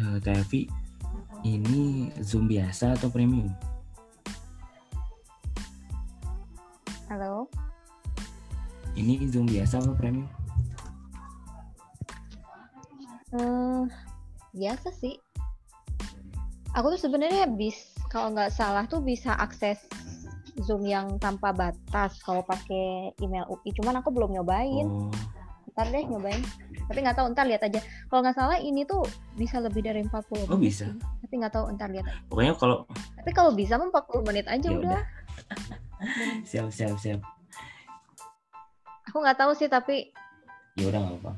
uh, ini Zoom biasa atau premium? Halo. Ini Zoom biasa atau premium? Hmm, biasa sih. Aku tuh sebenarnya bis kalau nggak salah tuh bisa akses Zoom yang tanpa batas kalau pakai email UI. Cuman aku belum nyobain. Oh, Ntar deh nyobain. Tapi nggak tahu ntar lihat aja. Kalau nggak salah ini tuh bisa lebih dari 40 Oh, menit bisa? sih. Tapi nggak tahu ntar lihat pokoknya kalau Tapi kalau bisa mah 40 menit aja Ya udah. udah. siap siap siap. Aku nggak tahu sih tapi Ya udah nggak apa-apa.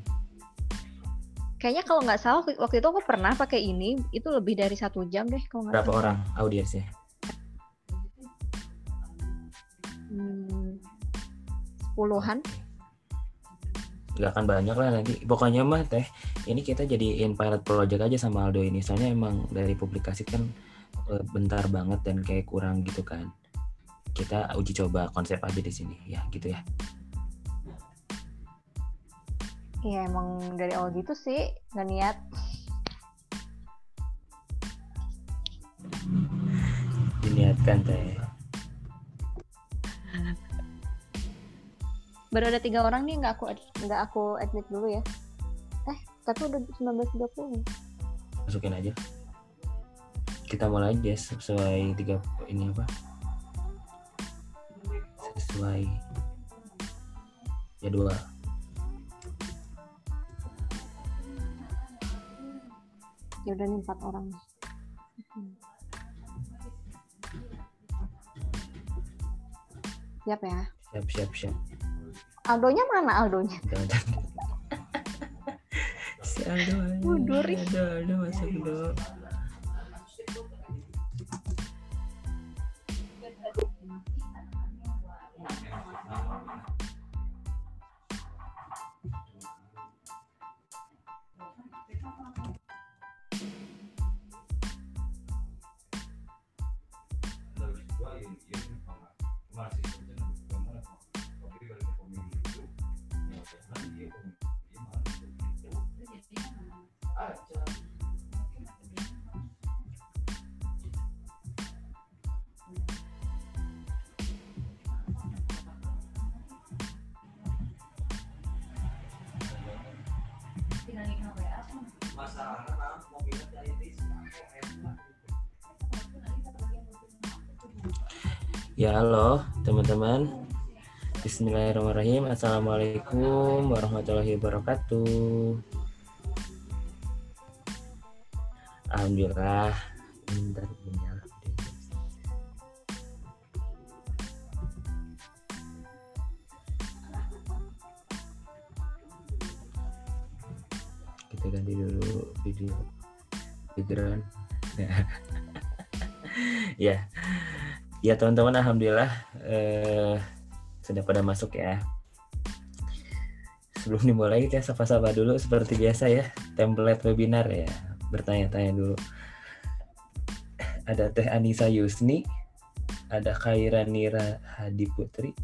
kayaknya kalau nggak salah waktu- itu aku pernah pakai ini itu lebih dari satu jam deh kalau nggak Berapa salah. orang audiensnya? Hmm, puluhan. Gak akan banyak lah nanti. Pokoknya mah teh, ini kita jadiin pilot project aja sama Aldo ini. Soalnya emang dari publikasi kan eh, bentar banget dan kayak kurang gitu kan. Kita uji coba konsep aja di sini, ya gitu ya. Iya emang dari awal gitu sih nggak niat. Diniatkan teh. Baru ada tiga orang nih nggak aku nggak aku admit dulu ya. Eh tapi udah 19.30. Masukin aja. Kita mulai aja sesuai tiga ini apa? Sesuai jadwal. Ya udah nih empat orang. Siap ya. Siap siap siap. Aldonya mana Aldonya? Si Aldo, Aldo, Mundur. Aldo, Aldo masuk dulu. Ya halo teman-teman. Bismillahirrahmanirrahim. Assalamualaikum warahmatullahi wabarakatuh. Alhamdulillah ya teman-teman alhamdulillah eh, sudah pada masuk ya. Sebelum dimulai kita sapa-sapa dulu seperti biasa ya template webinar ya. Bertanya-tanya dulu. Ada Teh Anissa Yusni ada Khaira Nira Hadi Putri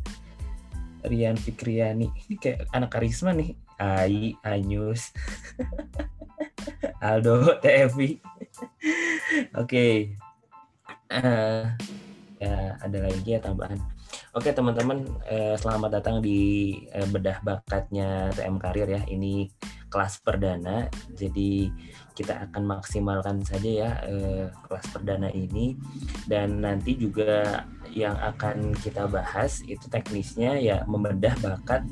Rian Fikriani. Ini kayak anak karisma nih. Ai Anyus. Aldo TFI oke. Eh, ya ada lagi ya tambahan. Oke teman-teman, eh, selamat datang di eh, bedah bakatnya TM Karir ya. Ini kelas perdana, jadi kita akan maksimalkan saja ya eh, kelas perdana ini dan nanti juga yang akan kita bahas itu teknisnya ya membedah bakat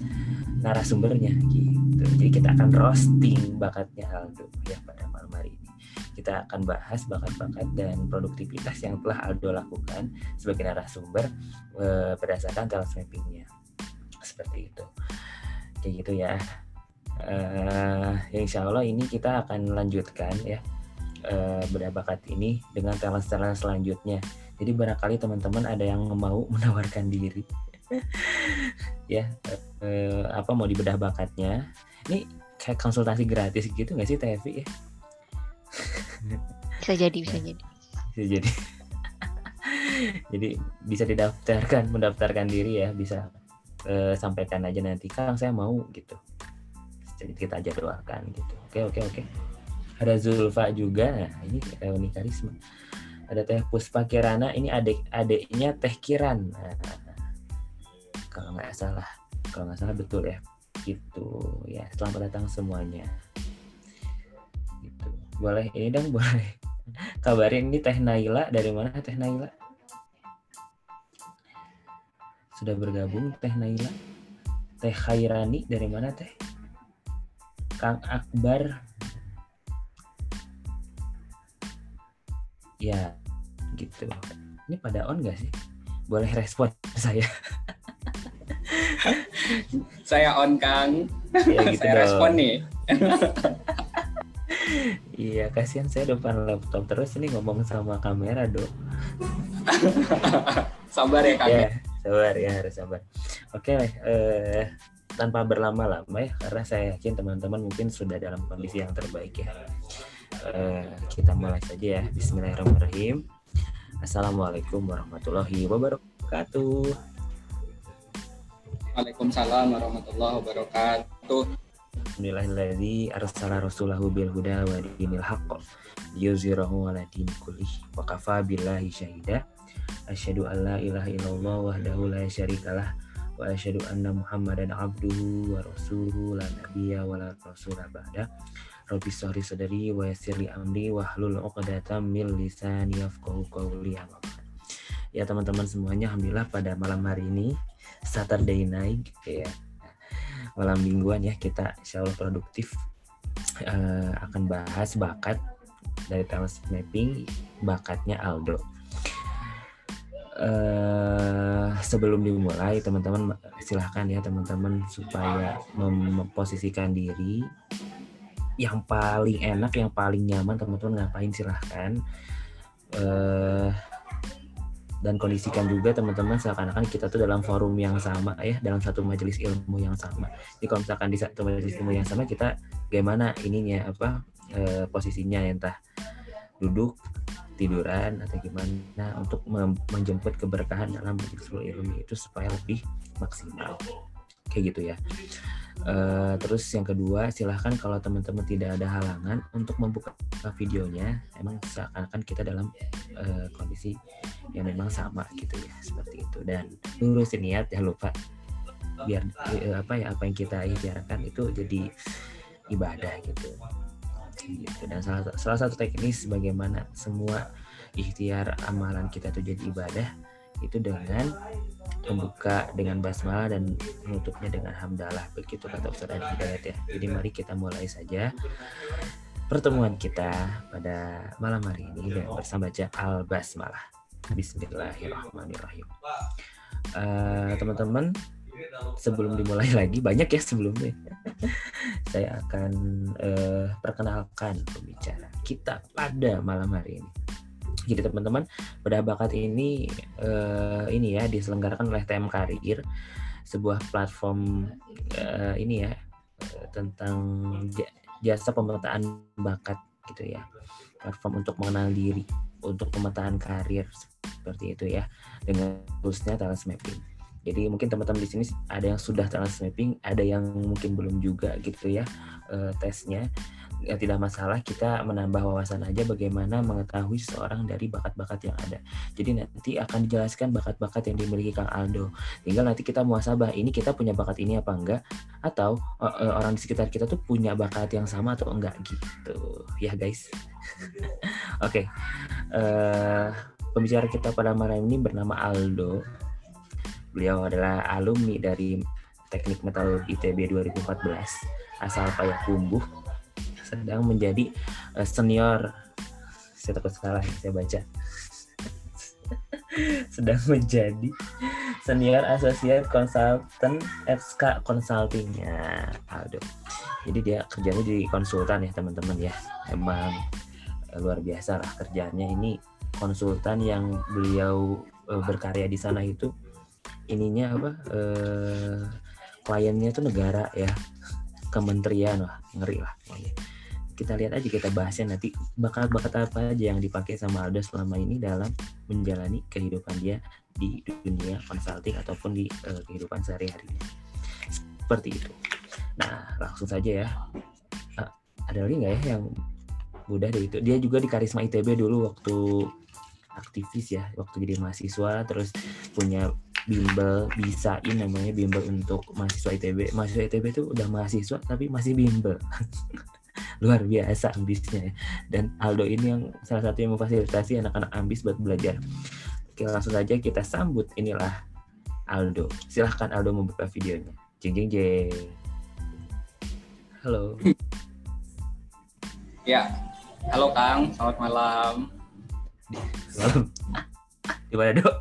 narasumbernya gitu. Jadi kita akan roasting bakatnya Aldo ya pada malam hari ini kita akan bahas bakat-bakat dan produktivitas yang telah Aldo lakukan sebagai narasumber eh, berdasarkan talent mappingnya seperti itu. Kayak gitu ya. Eh, ya insya Allah ini kita akan lanjutkan ya eh, bedah bakat ini dengan talent-talent selanjutnya. Jadi barangkali teman-teman ada yang mau menawarkan diri. Ya eh, apa mau dibedah bakatnya? Ini kayak konsultasi gratis gitu nggak sih TFI ya Bisa jadi, bisa jadi. bisa jadi. Jadi bisa didaftarkan mendaftarkan diri ya bisa eh, sampaikan aja nanti kang saya mau gitu. Jadi kita jadwalkan gitu. Oke oke oke. Ada Zulfa juga. Nah, ini reuni karisma. Ada Teh Puspa Kirana. Ini adik adiknya Teh Kiran. Nah, kalau nggak salah kalau nggak salah betul ya. Gitu. Ya selamat datang semuanya boleh ini dong boleh. Kabarin ini Teh Naila dari mana Teh Naila? Sudah bergabung Teh Naila? Teh Khairani dari mana Teh? Kang Akbar. Ya gitu. Ini pada on gak sih? Boleh respon saya. Saya on Kang. Ya gitu saya dong. respon nih iya kasihan saya depan laptop. Terus ini ngomong sama kamera dong sabar ya Kang ya sabar ya harus sabar. Oke eh, tanpa berlama-lama ya karena saya yakin teman-teman mungkin sudah dalam kondisi yang terbaik ya. Eh, kita mulai saja ya. Bismillahirrahmanirrahim. Assalamualaikum warahmatullahi wabarakatuh. Waalaikumsalam warahmatullahi wabarakatuh Alhamdulillahilladzi arsala rasulahu bil huda wa dinil haqq. Liyuzhirahu ala dini kullih wa kafa billahi syahida. Asyhadu an la ilaha illallah wahdahu la syarikalah wa asyhadu anna muhammadan abduhu wa rasuluhu la nabiyya wa la rasula ba'da. Rabbi sahri sadari wa yassirli amri wa hlul 'uqdatam min lisani yafqahu qawli. Ya teman-teman semuanya alhamdulillah pada malam hari ini Saturday night ya malam mingguan ya kita insya Allah produktif. Eh, akan bahas bakat dari talent mapping bakatnya Aldo. Eh, sebelum dimulai teman-teman silahkan ya teman-teman supaya memposisikan diri. Yang paling enak yang paling nyaman teman-teman ngapain? Silahkan. Eh dan kondisikan juga teman-teman seakan-akan kita tuh dalam forum yang sama ya dalam satu majelis ilmu yang sama. Jadi kalau misalkan di satu majelis ilmu yang sama kita gimana ininya apa eh, posisinya entah duduk tiduran atau gimana untuk menjemput keberkahan dalam majelis ilmu itu supaya lebih maksimal. Kayak gitu ya Eh, terus yang kedua silahkan kalau teman-teman tidak ada halangan untuk membuka videonya emang seakan-akan kita dalam eh, kondisi yang memang sama gitu ya seperti itu. Dan lurusin niat ya lupa biar eh, apa ya apa yang kita ikhtiarkan itu jadi ibadah gitu. Gitu. Dan salah, salah satu teknis bagaimana semua ikhtiar amalan kita itu jadi ibadah itu dengan membuka dengan basmalah dan menutupnya dengan hamdalah. Begitu kata Ustaz Adi Hidayat ya. Jadi mari kita mulai saja pertemuan kita pada malam hari ini dengan bersama baca al basmalah Bismillahirrahmanirrahim. Eh, teman-teman sebelum dimulai lagi banyak ya sebelumnya. Saya akan eh, perkenalkan pembicara kita pada malam hari ini jadi teman-teman bedah bakat ini eh, ini ya diselenggarakan oleh TM Karir sebuah platform eh, ini ya eh, tentang ja- jasa pemetaan bakat gitu ya. Platform untuk mengenal diri untuk pemetaan karir seperti itu ya dengan khususnya talent mapping jadi mungkin teman-teman di sini ada yang sudah talent mapping ada yang mungkin belum juga gitu ya eh, tesnya ya tidak masalah kita menambah wawasan aja bagaimana mengetahui seorang dari bakat-bakat yang ada. Jadi nanti akan dijelaskan bakat-bakat yang dimiliki Kang Aldo. Tinggal nanti kita muasabah ini kita punya bakat ini apa enggak atau eh, orang di sekitar kita tuh punya bakat yang sama atau enggak gitu. Ya guys. Oke. Eh, pembicara kita pada malam ini bernama Aldo. Beliau adalah alumni dari Teknik Metalurgi ITB 2014 asal Payakumbuh sedang menjadi eh, senior. Saya takut salah yang saya baca. Sedang menjadi senior associate consultant FSK consultingnya Aldo jadi dia kerjanya di konsultan ya teman-teman ya. Emang eh, luar biasa lah kerjanya. Ini konsultan yang beliau eh, berkarya di sana itu ininya apa eh, kliennya tuh negara ya. Kementerian wah ngeri lah kita lihat aja kita bahasnya nanti bakat-bakat apa aja yang dipakai sama Aldo selama ini dalam menjalani kehidupan dia di dunia consulting ataupun di eh, kehidupan sehari-hari. Seperti itu. Nah langsung saja ya. Ah, ada lagi nggak ya yang udah deh itu? Dia juga di Karisma ITB dulu waktu aktivis ya waktu jadi mahasiswa terus punya bimbel bisain namanya bimbel untuk mahasiswa ITB mahasiswa ITB itu udah mahasiswa tapi masih bimbel luar biasa ambisnya ya. dan Aldo ini yang salah satu yang memfasilitasi anak-anak ambis buat belajar oke langsung saja kita sambut inilah Aldo silahkan Aldo membuka videonya jeng jeng jeng halo Ya, halo Kang, selamat malam. Malam. Gimana dok?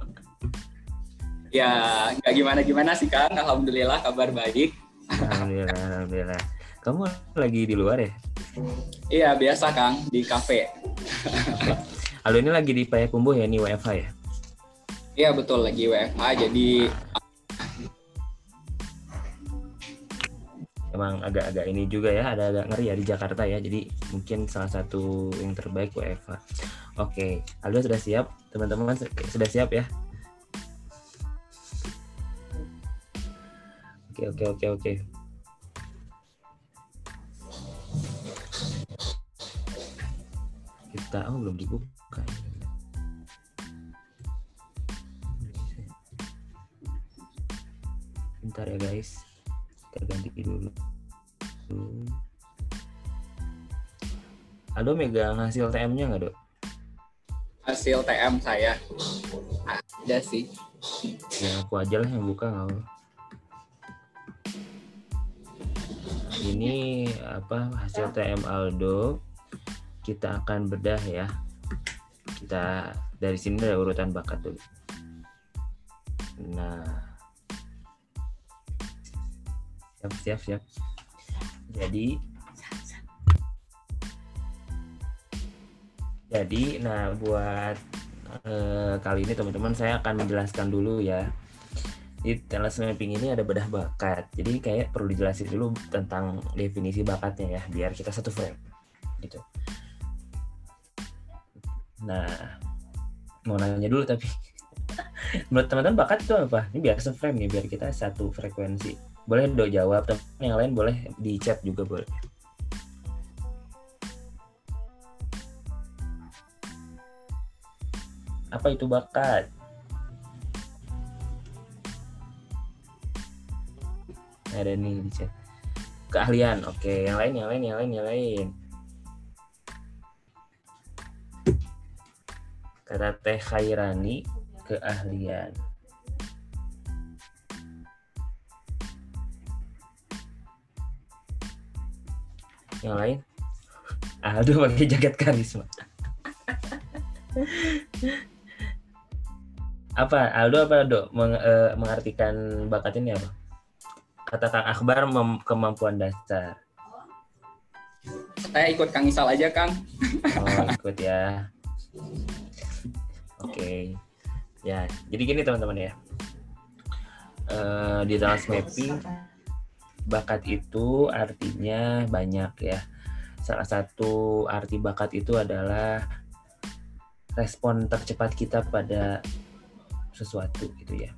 Ya, nggak gimana-gimana sih Kang, Alhamdulillah kabar baik. Alhamdulillah, alhamdulillah. Kamu lagi di luar ya? Iya, biasa Kang, di kafe. Halo ini lagi di Payakumbuh ya, ini WFH ya? Iya betul, lagi WFH, jadi Emang agak-agak ini juga ya, ada agak ngeri ya di Jakarta ya. Jadi mungkin salah satu yang terbaik WFH. Oke, Aldo sudah siap? Teman-teman su- sudah siap ya? Oke, oke, oke, oke. Kita, oh belum dibuka. Bentar ya guys. Kita ganti dulu. Aldo megang hasil TM-nya nggak, Dok? hasil TM saya. Ada sih. Ya aku aja lah yang buka nggak. Ini apa hasil TM Aldo. Kita akan bedah ya. Kita dari sini ada urutan bakat dulu. Nah. Siap, siap, siap. Jadi Jadi, nah buat eh, kali ini teman-teman saya akan menjelaskan dulu ya. Di talent mapping ini ada bedah bakat. Jadi kayak perlu dijelasin dulu tentang definisi bakatnya ya, biar kita satu frame. Gitu. Nah, mau nanya dulu tapi menurut teman-teman bakat itu apa? Ini biar frame nih, biar kita satu frekuensi. Boleh do jawab, teman yang lain boleh di chat juga boleh. Apa itu bakat? Ada nih di chat. Keahlian, oke. Yang lain, yang lain, yang lain, yang lain. Kata Teh Khairani, keahlian. Yang lain? Aduh, pakai jaket karisma. apa Aldo apa Dok meng- eh, mengartikan bakat ini apa? Kata Kang Akbar mem- kemampuan dasar. Saya ikut Kang Isal aja Kang. Oh, ikut ya. Oke. Ya, jadi gini teman-teman ya. Eh, di dalam mapping bakat itu artinya banyak ya. Salah satu arti bakat itu adalah respon tercepat kita pada sesuatu gitu ya.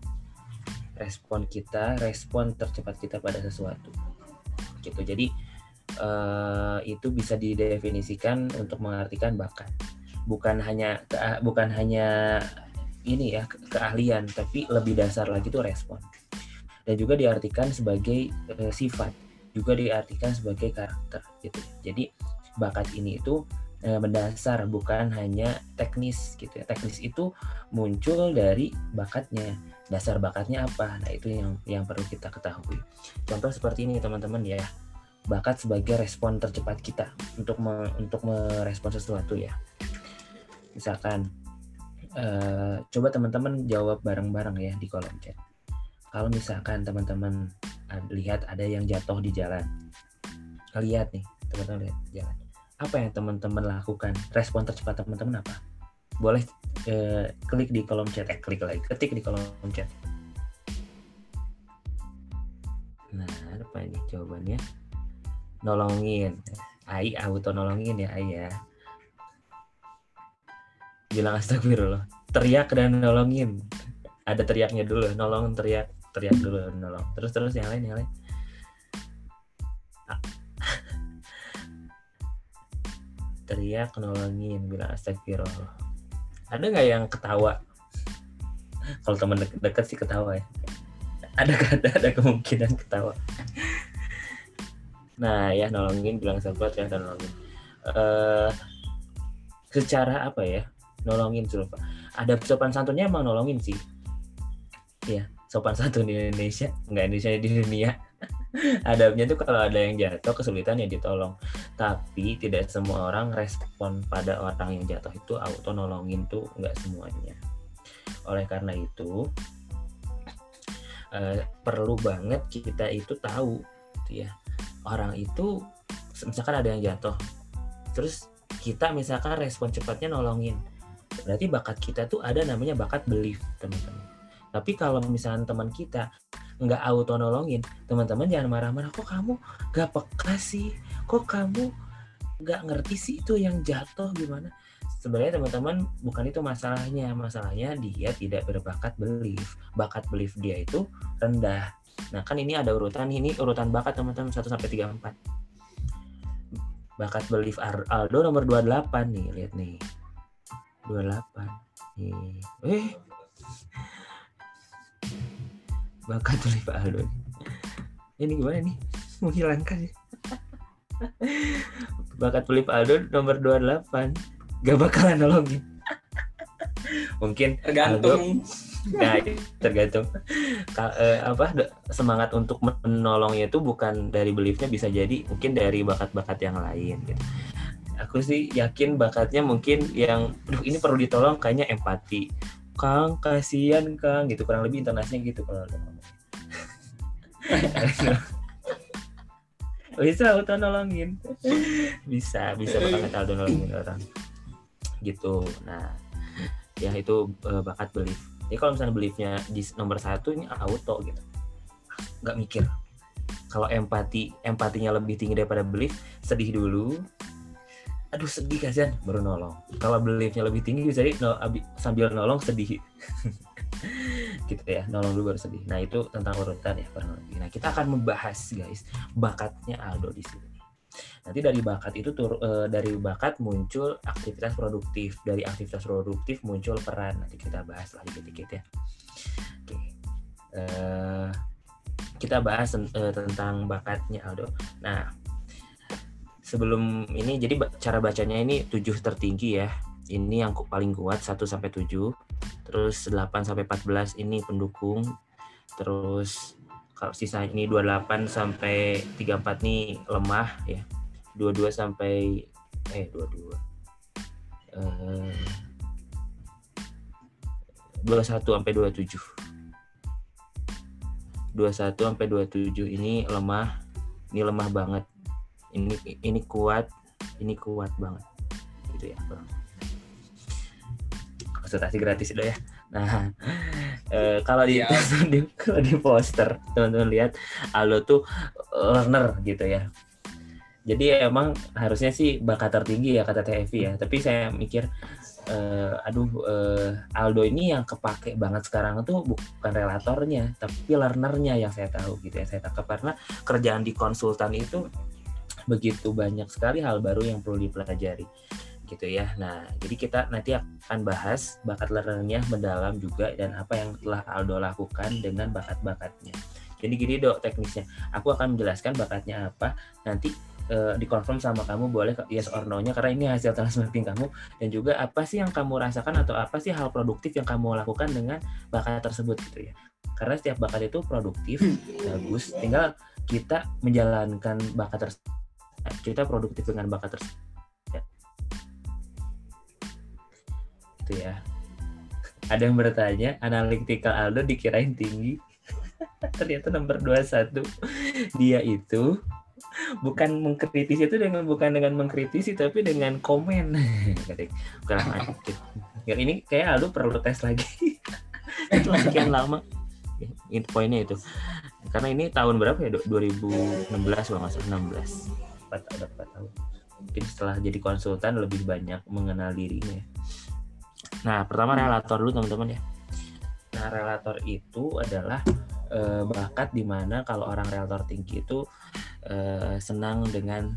Respon kita, respon tercepat kita pada sesuatu. Gitu. Jadi eh, itu bisa didefinisikan untuk mengartikan bakat. Bukan hanya bukan hanya ini ya ke- keahlian, tapi lebih dasar lagi itu respon. Dan juga diartikan sebagai eh, sifat, juga diartikan sebagai karakter gitu. Jadi bakat ini itu eh, mendasar bukan hanya teknis gitu ya. Teknis itu muncul dari bakatnya. Dasar bakatnya apa? Nah, itu yang yang perlu kita ketahui. Contoh seperti ini teman-teman ya bakat sebagai respon tercepat kita untuk me- untuk merespon sesuatu ya. Misalkan eh, coba teman-teman jawab bareng-bareng ya di kolom chat. Kalau misalkan teman-teman ad- lihat ada yang jatuh di jalan, lihat nih teman-teman lihat di jalan. Apa yang teman-teman lakukan? Respon tercepat teman-teman apa? Boleh eh, klik di kolom chat, eh klik lagi, ketik di kolom chat. Nah, apa ini jawabannya? nolongin Ai auto nolongin ya Ai ya bilang astagfirullah. Teriak dan nolongin. Ada teriaknya dulu nolong teriak teriak dulu nolong. Terus terus yang lain yang lain. Teriak nolongin bilang astagfirullah. Ada nggak yang ketawa? Kalau teman deket, deket sih ketawa ya. Ada ada ada kemungkinan ketawa. Nah ya nolongin bilang sahabat ya nolongin. Eh secara apa ya nolongin Sulfa ada sopan santunnya emang nolongin sih. Ya sopan santun di Indonesia. Nggak Indonesia di dunia. Adabnya tuh kalau ada yang jatuh kesulitan ya ditolong. Tapi tidak semua orang respon pada orang yang jatuh itu auto nolongin tuh nggak semuanya. Oleh karena itu eh, perlu banget kita itu tahu gitu ya. Orang itu misalkan ada yang jatuh terus kita misalkan respon cepatnya nolongin berarti bakat kita tuh ada namanya bakat belief teman-teman. Tapi kalau misalnya teman kita nggak auto nolongin teman-teman jangan marah-marah kok kamu nggak peka sih? Kok kamu nggak ngerti sih itu yang jatuh gimana? Sebenarnya teman-teman bukan itu masalahnya. Masalahnya dia tidak berbakat belief. Bakat belief dia itu rendah. Nah kan ini ada urutan ini urutan bakat teman-teman. 1 sampai 34 bakat belief Aldo nomor 28 nih lihat nih 28 nih eh. Bakat belief Aldo ini. Gimana nih? Menghilangkan ya. Bakat belief Aldo nomor 28 gak bakalan nolongin. Mungkin tergantung. Nah tergantung. Ka- eh, apa semangat untuk menolongnya itu bukan dari beliefnya bisa jadi mungkin dari bakat-bakat yang lain gitu. Aku sih yakin bakatnya mungkin yang Duh, ini perlu ditolong kayaknya empati. Kang kasihan Kang gitu kurang lebih intonasinya gitu kalau bisa auto nolongin bisa bisa banget auto nolongin orang. Gitu nah ya itu eh, bakat belief. Jadi kalau misalnya beliefnya di nomor satu ini auto gitu. Nggak mikir. Kalau empati empatinya lebih tinggi daripada belief sedih dulu aduh sedih kasihan. Baru nolong. Kalau beliefnya lebih tinggi bisa no, sambil nolong sedih. Gitu ya nolong dulu baru sedih. Nah itu tentang urutan ya kurang nah kita akan membahas guys bakatnya Aldo di sini. Nanti dari bakat itu tur, eh, dari bakat muncul aktivitas produktif. Dari aktivitas produktif muncul peran. Nanti kita bahas lagi dikit-dikit ya. Oke. Eh, kita bahas eh, tentang bakatnya Aldo. Nah sebelum ini jadi cara bacanya ini 7 tertinggi ya. Ini yang paling kuat 1 sampai 7 terus 8 sampai 14 ini pendukung. Terus kalau sisa ini 28 sampai 34 nih lemah ya. 22 sampai eh 22 eh 21 sampai 27 21 sampai 27 ini lemah. Ini lemah banget ini ini kuat ini kuat banget. Gitu ya konsultasi gratis udah ya. Nah eh, kalau di, Siap. di kalau di poster teman-teman lihat Aldo tuh learner gitu ya. Jadi emang harusnya sih bakat tertinggi ya kata TFI ya. Tapi saya mikir eh, aduh eh, Aldo ini yang kepake banget sekarang tuh bukan relatornya tapi learnernya yang saya tahu gitu ya saya tangkap. Karena kerjaan di konsultan itu begitu banyak sekali hal baru yang perlu dipelajari gitu ya. Nah, jadi kita nanti akan bahas bakat learnernya mendalam juga dan apa yang telah Aldo lakukan dengan bakat-bakatnya. Jadi gini dok teknisnya, aku akan menjelaskan bakatnya apa, nanti eh, dikonfirm sama kamu boleh yes or no-nya karena ini hasil transmapping kamu dan juga apa sih yang kamu rasakan atau apa sih hal produktif yang kamu lakukan dengan bakat tersebut gitu ya. Karena setiap bakat itu produktif, bagus, tinggal kita menjalankan bakat tersebut kita produktif dengan bakat tersebut itu ya. Ada yang bertanya analytical Aldo dikirain tinggi. Ternyata nomor 21 dia itu bukan mengkritisi itu dengan bukan dengan mengkritisi tapi dengan komen. Ya ini kayak Aldo perlu tes lagi. Setelah sekian lama. Ini poinnya itu. Karena ini tahun berapa ya Dok? 2016 kalau nggak salah 16 empat ada empat tahun mungkin setelah jadi konsultan lebih banyak mengenal dirinya nah pertama relator dulu teman-teman ya nah relator itu adalah eh, bakat di mana kalau orang relator tinggi itu eh, senang dengan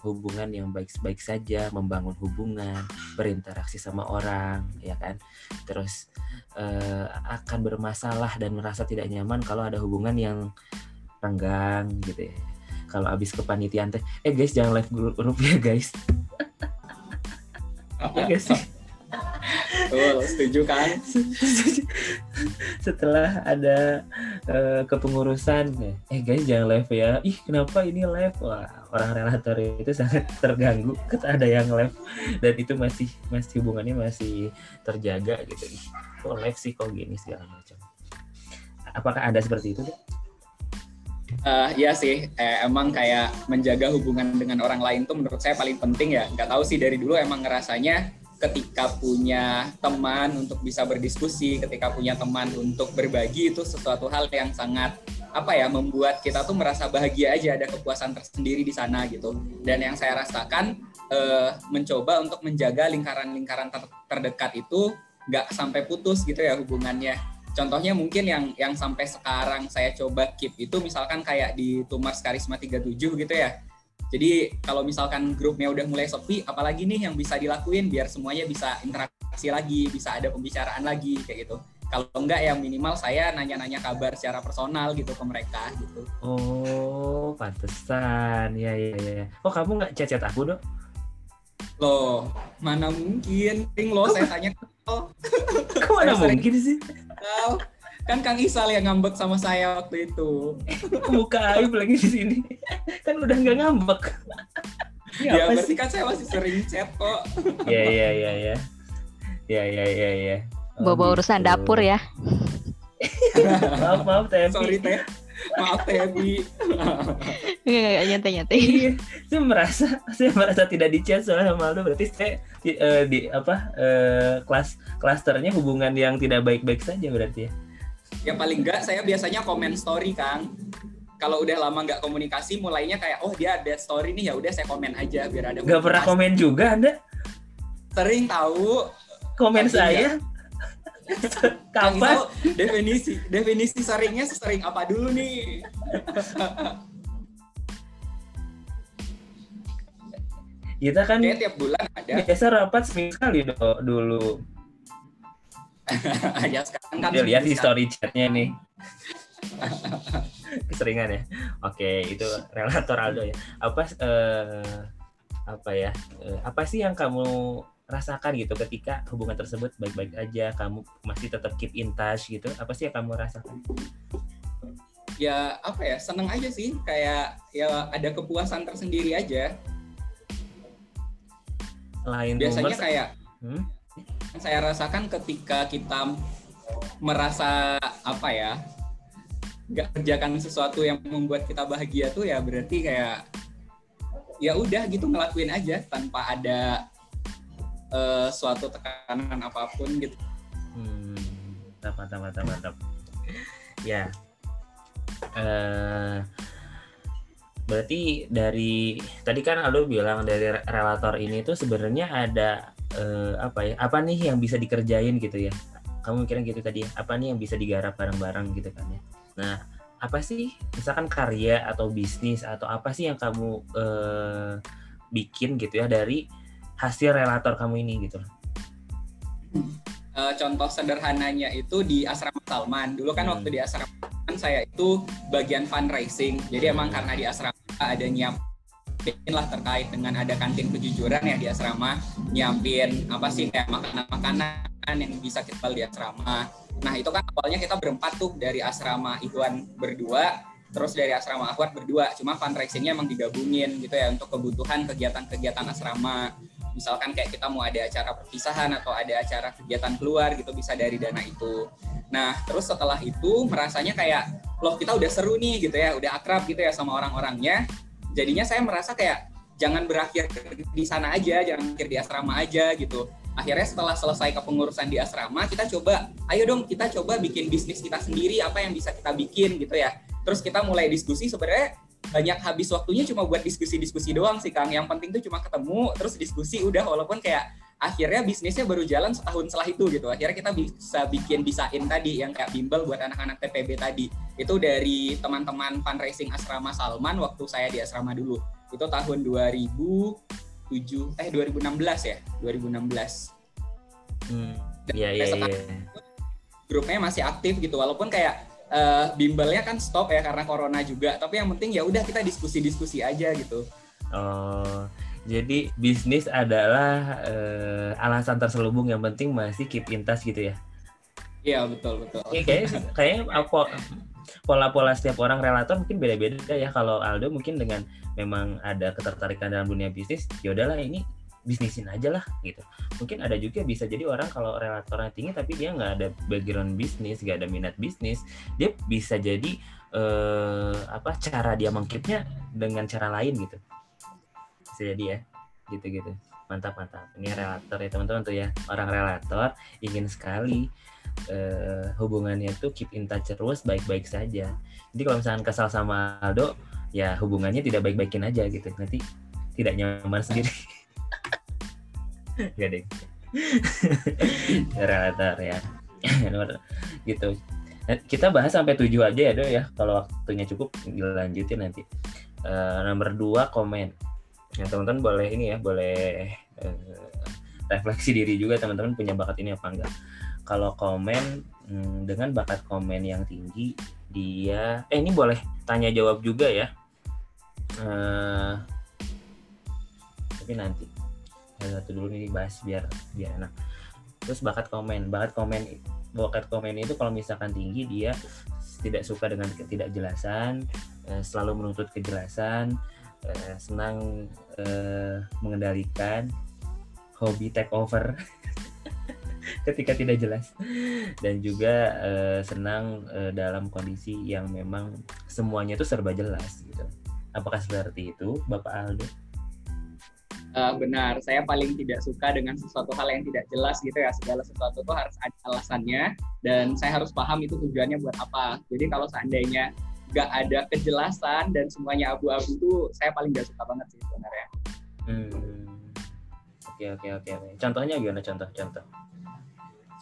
hubungan yang baik-baik saja, membangun hubungan, berinteraksi sama orang, ya kan. Terus uh, akan bermasalah dan merasa tidak nyaman kalau ada hubungan yang renggang gitu ya. Kalau habis kepanitiaan teh, eh guys jangan live grup, grup ya guys. ya guys sih? Oh, setuju kan? Setelah ada uh, kepengurusan, eh guys jangan live ya. Ih kenapa ini live? Wah orang relator itu sangat terganggu ketika ada yang live dan itu masih masih hubungannya masih terjaga gitu. Ih, kok live sih kok gini segala macam. Apakah ada seperti itu? Uh, ya sih, eh, emang kayak menjaga hubungan dengan orang lain tuh menurut saya paling penting ya. Gak tahu sih dari dulu emang ngerasanya ketika punya teman untuk bisa berdiskusi, ketika punya teman untuk berbagi itu sesuatu hal yang sangat apa ya membuat kita tuh merasa bahagia aja ada kepuasan tersendiri di sana gitu. Dan yang saya rasakan uh, mencoba untuk menjaga lingkaran-lingkaran ter terdekat itu nggak sampai putus gitu ya hubungannya. Contohnya mungkin yang yang sampai sekarang saya coba keep itu misalkan kayak di Tumars Karisma 37 gitu ya jadi kalau misalkan grupnya udah mulai sepi, apalagi nih yang bisa dilakuin biar semuanya bisa interaksi lagi, bisa ada pembicaraan lagi kayak gitu. Kalau enggak ya minimal saya nanya-nanya kabar secara personal gitu ke mereka gitu. Oh, pantesan. Ya ya ya. Oh, kamu nggak chat-chat aku, Dok? Loh, mana mungkin? Ting lo saya tanya. Kok mana mungkin sih? Kan Kang Isal yang ngambek sama saya waktu itu. Muka aib lagi di sini. Kan udah nggak ngambek. ya berarti kan saya masih sering chat kok. Iya iya iya iya. Iya iya iya iya. Bawa urusan dapur ya. maaf maaf Teh. Sorry Teh. Maaf Teh Bi. Enggak nyantai nyantai. Iya, saya merasa saya merasa tidak dicat soalnya sama Aldo berarti saya di, uh, di apa uh, kelas klasternya hubungan yang tidak baik-baik saja berarti ya? Ya paling enggak saya biasanya komen story kang. Kalau udah lama nggak komunikasi mulainya kayak oh dia ada story nih ya udah saya komen aja biar ada nggak pernah komen juga anda? Sering tahu. Komen saya kapan? Definisi definisi seringnya sering apa dulu nih? Kita kan Kayak tiap bulan ada. biasa rapat seminggu sekali dulu. Ya sekarang kan Dia lihat di story chatnya nih. Keseringan ya? Oke itu relator Aldo ya. Apa uh, apa ya? Uh, apa sih yang kamu rasakan gitu. Ketika hubungan tersebut baik-baik aja kamu masih tetap keep in touch gitu apa sih yang kamu rasakan? Ya apa ya seneng aja sih. Kayak ya ada kepuasan tersendiri aja. Lain biasanya kayak hmm? saya rasakan ketika kita merasa apa ya nggak kerjakan sesuatu yang membuat kita bahagia tuh ya berarti kayak ya udah gitu ngelakuin aja tanpa ada uh, suatu tekanan apa pun gitu. Hmm, mantap mantap mantap ya. Uh, berarti dari tadi kan Aldo bilang dari relator ini tuh sebenarnya ada uh, apa ya apa nih yang bisa dikerjain gitu ya kamu mikirnya gitu tadi apa nih yang bisa digarap bareng-bareng gitu kan ya nah apa sih misalkan karya atau bisnis atau apa sih yang kamu uh, bikin gitu ya dari hasil relator kamu ini gitu uh, contoh sederhananya itu di asrama Salman. Dulu kan hmm. waktu di asrama Salman saya itu bagian fundraising. Jadi emang karena di asrama ada nyiap nyiapin lah terkait dengan ada kantin kejujuran ya di asrama. Nyiapin apa sih kayak makanan-makanan yang bisa kita di asrama. Nah itu kan awalnya kita berempat tuh dari asrama Ikhwan berdua terus dari asrama Akhwat berdua. Cuma fundraisingnya emang digabungin gitu ya untuk kebutuhan kegiatan-kegiatan asrama misalkan kayak kita mau ada acara perpisahan atau ada acara kegiatan keluar gitu bisa dari dana itu. Nah terus setelah itu merasanya kayak loh kita udah seru nih gitu ya udah akrab gitu ya sama orang-orangnya. Jadinya saya merasa kayak jangan berakhir di sana aja jangan berakhir di asrama aja gitu. Akhirnya setelah selesai kepengurusan di asrama kita coba ayo dong kita coba bikin bisnis kita sendiri apa yang bisa kita bikin gitu ya. Terus kita mulai diskusi sebenarnya banyak habis waktunya cuma buat diskusi-diskusi doang sih Kang yang penting tuh cuma ketemu terus diskusi udah walaupun kayak akhirnya bisnisnya baru jalan setahun setelah itu gitu akhirnya kita bisa bikin bisain tadi yang kayak bimbel buat anak-anak TPB tadi itu dari teman-teman fundraising asrama Salman waktu saya di asrama dulu Itu tahun 2007 eh 2016 ya, 2016. Hmm. Iya iya iya. Grupnya masih aktif gitu walaupun kayak eh, bimbelnya kan stop ya karena corona juga, tapi yang penting ya udah kita diskusi-diskusi aja gitu. Oh, jadi bisnis adalah eh, alasan terselubung yang penting masih keep in touch gitu ya. Iya, betul betul. Ini kayaknya kayaknya apa pola-pola setiap orang relator mungkin beda-beda ya. Kalau Aldo mungkin dengan memang ada ketertarikan dalam dunia bisnis, ya udahlah ini bisnisin aja lah gitu. Mungkin ada juga bisa jadi orang kalau relatornya tinggi tapi dia nggak ada background bisnis, nggak ada minat bisnis, dia bisa jadi eh, apa cara dia mengkipnya dengan cara lain gitu. Bisa jadi ya, gitu-gitu. Mantap mantap. Ini relator ya teman-teman tuh ya. Orang relator ingin sekali eh, hubungannya tuh keep in touch terus baik-baik saja. Jadi kalau misalkan kesal sama Aldo, ya hubungannya tidak baik-baikin aja gitu. Nanti tidak nyaman sendiri. Gak deh. Relator ya. gitu. Nah, Kita bahas sampai tujuh aja ya, Do ya. Kalau waktunya cukup dilanjutin nanti. Eh, nomor dua komen. Ya, teman-teman boleh ini ya, boleh eh, refleksi diri juga teman-teman punya bakat ini apa enggak kalau komen hmm, dengan bakat komen yang tinggi dia eh ini boleh tanya jawab juga ya Eh, tapi nanti satu dulu nih bahas biar biar enak terus bakat komen bakat komen bakat komen itu kalau misalkan tinggi dia tidak suka dengan ketidakjelasan eh, selalu menuntut kejelasan eh, senang eh, mengendalikan hobi take over ketika tidak jelas dan juga senang dalam kondisi yang memang semuanya itu serba jelas gitu. Apakah seperti itu, Bapak Aldo? Eh, benar, saya paling tidak suka dengan sesuatu hal yang tidak jelas gitu ya. Segala sesuatu tuh harus ada alasannya dan saya harus paham itu tujuannya buat apa. Jadi kalau seandainya nggak ada kejelasan dan semuanya abu-abu tuh saya paling nggak suka banget sih sebenarnya. Hmm. Oke oke oke. Contohnya gimana contoh-contoh?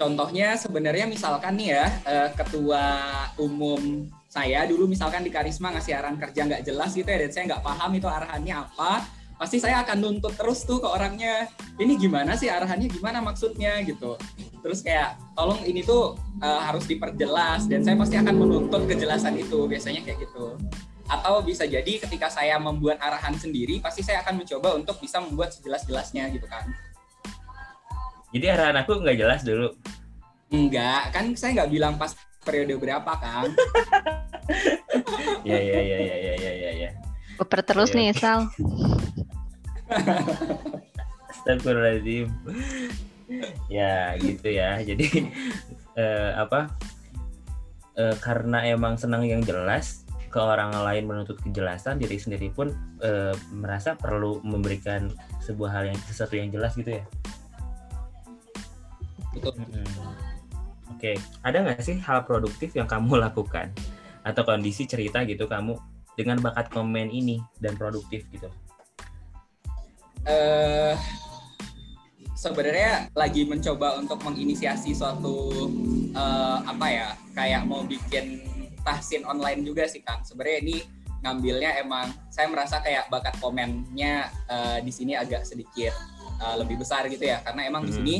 Contohnya sebenarnya misalkan nih ya eh, ketua umum saya dulu misalkan di Karisma ngasih arahan kerja nggak jelas gitu ya dan saya nggak paham itu arahannya apa pasti saya akan nuntut terus tuh ke orangnya ini gimana sih arahannya gimana maksudnya gitu terus kayak tolong ini tuh eh, harus diperjelas dan saya pasti akan menuntut kejelasan itu biasanya kayak gitu atau bisa jadi ketika saya membuat arahan sendiri pasti saya akan mencoba untuk bisa membuat sejelas-jelasnya gitu kan Jadi arahan aku nggak jelas dulu. enggak kan saya nggak bilang pas periode berapa kan Ya ya ya ya ya ya ya. ya. Baper terus Iya. nih, Sal. Astagfirullahaladzim. ya gitu ya. Jadi eh, apa? Eh, karena emang senang yang jelas ke orang lain menuntut kejelasan diri sendiri pun eh, merasa perlu memberikan sebuah hal yang sesuatu yang jelas gitu ya. betul Mm-mm. Oke, ada nggak sih hal produktif yang kamu lakukan atau kondisi cerita gitu kamu dengan bakat komen ini dan produktif gitu? Eh sebenarnya lagi mencoba untuk menginisiasi suatu eh, apa ya kayak mau bikin tahsin online juga sih Kang. Sebenarnya ini ngambilnya emang saya merasa kayak bakat komennya eh, di sini agak sedikit eh, lebih besar gitu ya karena emang di Hmm. sini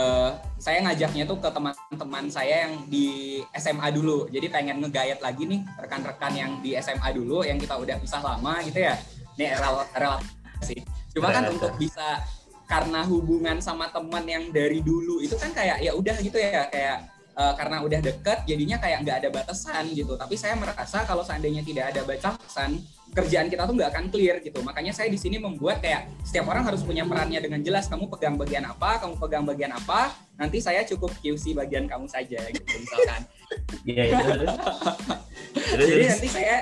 eh, saya ngajaknya tuh ke teman-teman saya yang di SMA dulu. Jadi pengen ngegayat lagi nih rekan-rekan yang di SMA dulu yang kita udah pisah lama gitu ya. Ini rel relasi. Cuma kan Relata. untuk bisa karena hubungan sama teman yang dari dulu itu kan kayak ya udah gitu ya kayak eh, karena udah deket jadinya kayak nggak ada batasan gitu. Tapi saya merasa kalau seandainya tidak ada batasan kerjaan kita tuh nggak akan clear gitu. Makanya saya di sini membuat kayak setiap orang harus punya perannya dengan jelas. Kamu pegang bagian apa, kamu pegang bagian apa. Nanti saya cukup QC bagian kamu saja gitu misalkan. Iya. Terus, terus, Jadi nanti saya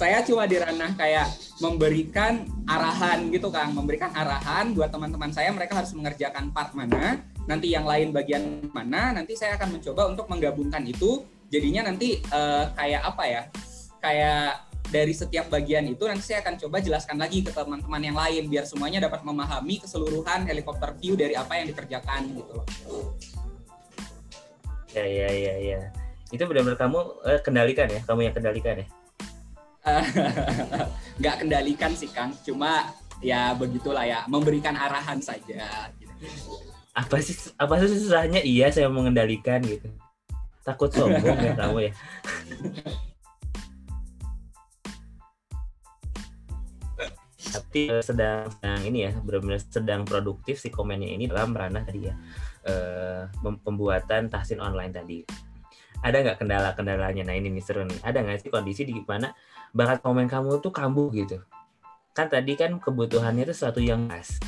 saya cuma di ranah kayak memberikan arahan gitu Kang, memberikan arahan buat teman-teman saya mereka harus mengerjakan part mana, nanti yang lain bagian mana, nanti saya akan mencoba untuk menggabungkan itu. Jadinya nanti eh, kayak apa ya? Kayak dari setiap bagian itu nanti saya akan coba jelaskan lagi ke teman-teman yang lain biar semuanya dapat memahami keseluruhan helikopter view dari apa yang dikerjakan gitu loh. Ya ya ya ya. Itu benar-benar kamu eh, kendalikan ya, kamu yang kendalikan ya. nggak kendalikan sih Kang, cuma ya begitulah ya, memberikan arahan saja. Gitu. Apa sih apa sih susahnya? Iya saya mengendalikan gitu. Takut sombong ya kamu ya. tapi uh, sedang sedang ini ya benar-benar sedang produktif si komennya ini dalam ranah tadi ya uh, pembuatan tahsin online tadi ada nggak kendala-kendalanya? Nah ini nih seru nih. Ada nggak sih kondisi di mana bakat komen kamu tuh kambuh gitu? Kan tadi kan kebutuhannya itu sesuatu yang khas.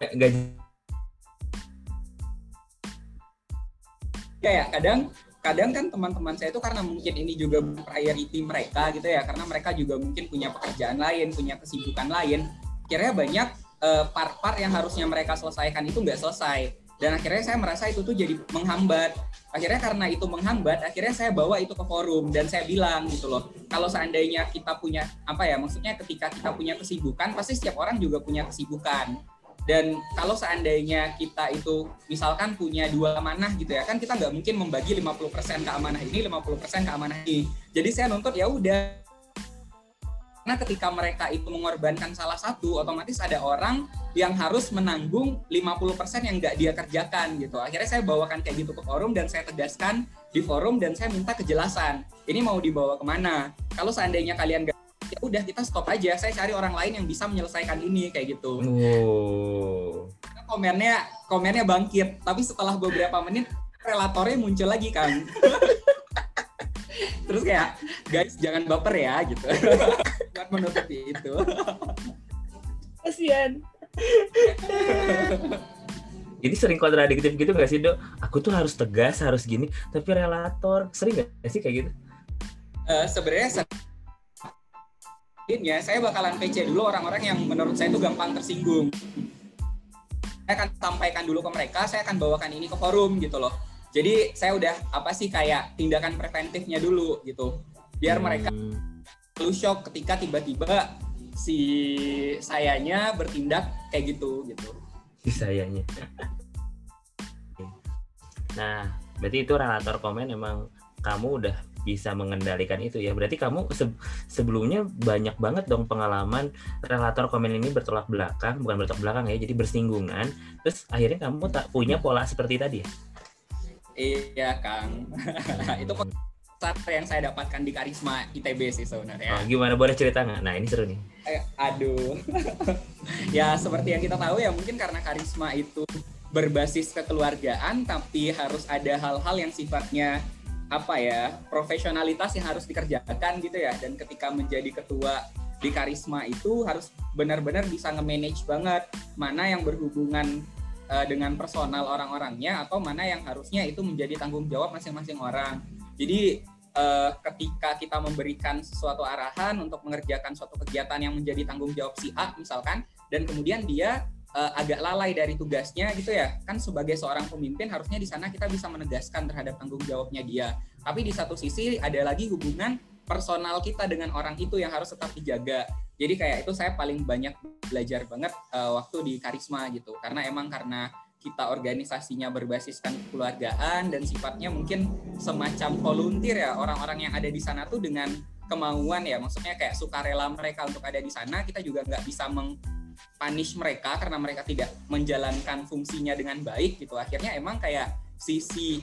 Gaji. Ya kadang kadang kan teman-teman saya itu karena mungkin ini juga priority mereka gitu ya karena mereka juga mungkin punya pekerjaan lain punya kesibukan lain. Akhirnya banyak uh, part-part yang harusnya mereka selesaikan itu nggak selesai dan akhirnya saya merasa itu tuh jadi menghambat akhirnya karena itu menghambat akhirnya saya bawa itu ke forum dan saya bilang gitu loh kalau seandainya kita punya apa ya maksudnya ketika kita punya kesibukan pasti setiap orang juga punya kesibukan dan kalau seandainya kita itu misalkan punya dua amanah gitu ya, kan kita nggak mungkin membagi 50% ke amanah ini, 50% ke amanah ini. Jadi saya nuntut ya udah. Karena ketika mereka itu mengorbankan salah satu, otomatis ada orang yang harus menanggung 50% yang nggak dia kerjakan gitu. Akhirnya saya bawakan kayak gitu ke forum dan saya tegaskan di forum dan saya minta kejelasan. Ini mau dibawa ke mana? Kalau seandainya kalian nggak ya udah kita stop aja saya cari orang lain yang bisa menyelesaikan ini kayak gitu oh. komennya komennya bangkit tapi setelah beberapa menit relatornya muncul lagi kan terus kayak guys jangan baper ya gitu buat menutupi itu kasian jadi sering kontradiktif gitu gak sih dok? Aku tuh harus tegas, harus gini, tapi relator sering gak sih kayak gitu? Uh, Sebenarnya selanjutnya saya bakalan PC dulu orang-orang yang menurut saya itu gampang tersinggung. Saya akan sampaikan dulu ke mereka, saya akan bawakan ini ke forum gitu loh. Jadi saya udah apa sih kayak tindakan preventifnya dulu gitu. Biar hmm. mereka lu shock ketika tiba-tiba si sayanya bertindak kayak gitu gitu. Si sayanya. nah, berarti itu relator komen emang kamu udah bisa mengendalikan itu ya berarti kamu se sebelumnya banyak banget dong pengalaman relator komen ini bertolak belakang bukan bertolak belakang ya jadi bersinggungan terus akhirnya kamu tak punya pola seperti tadi ya iya kang. Itu yang saya dapatkan di karisma ITB sih sebenarnya. Oh, gimana? Boleh cerita nggak? Nah ini seru nih. Eh, aduh. Ya seperti yang kita tahu ya mungkin karena karisma itu berbasis kekeluargaan tapi harus ada hal-hal yang sifatnya apa ya profesionalitas yang harus dikerjakan gitu ya. Dan ketika menjadi ketua di karisma itu harus benar-benar bisa nge-manage banget mana yang berhubungan uh, dengan personal orang-orangnya atau mana yang harusnya itu menjadi tanggung jawab masing-masing orang. Jadi uh, ketika kita memberikan sesuatu arahan untuk mengerjakan suatu kegiatan yang menjadi tanggung jawab si A misalkan dan kemudian dia uh, agak lalai dari tugasnya gitu ya kan sebagai seorang pemimpin harusnya di sana kita bisa menegaskan terhadap tanggung jawabnya dia. Tapi di satu sisi ada lagi hubungan personal kita dengan orang itu yang harus tetap dijaga. Jadi kayak itu saya paling banyak belajar banget uh, waktu di karisma gitu. Karena emang karena kita organisasinya berbasiskan kekeluargaan dan sifatnya mungkin semacam volunteer ya orang-orang yang ada di sana tuh dengan kemauan ya. Maksudnya kayak sukarela mereka untuk ada di sana kita juga nggak bisa meng punish mereka karena mereka tidak menjalankan fungsinya dengan baik gitu. Akhirnya emang kayak sisi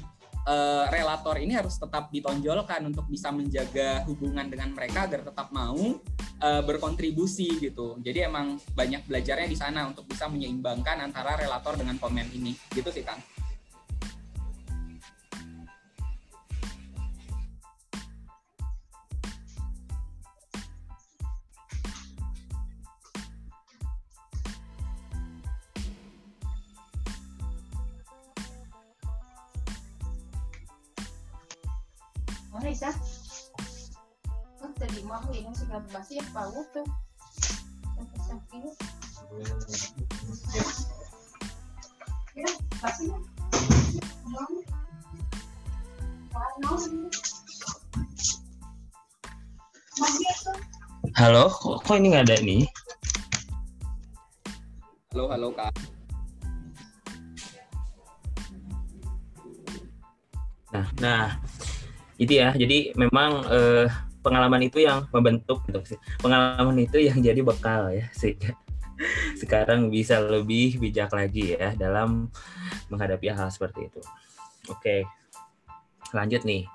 uh, relator ini harus tetap ditonjolkan untuk bisa menjaga hubungan dengan mereka agar tetap mau uh, berkontribusi gitu. Jadi emang banyak belajarnya di sana untuk bisa menyeimbangkan antara relator dengan komen ini. Gitu sih kang isa. Ang talima ko yun, sige ba siya pa to. Sampai sampai. Ya, pasti ya. Halo, kok, kok ini nggak ada nih? Halo, halo kak. Nah, nah Jadi ya, jadi memang eh, pengalaman itu yang membentuk gitu. Pengalaman itu yang jadi bekal ya sehingga sekarang bisa lebih bijak lagi ya dalam menghadapi hal seperti itu. Oke. Lanjut nih.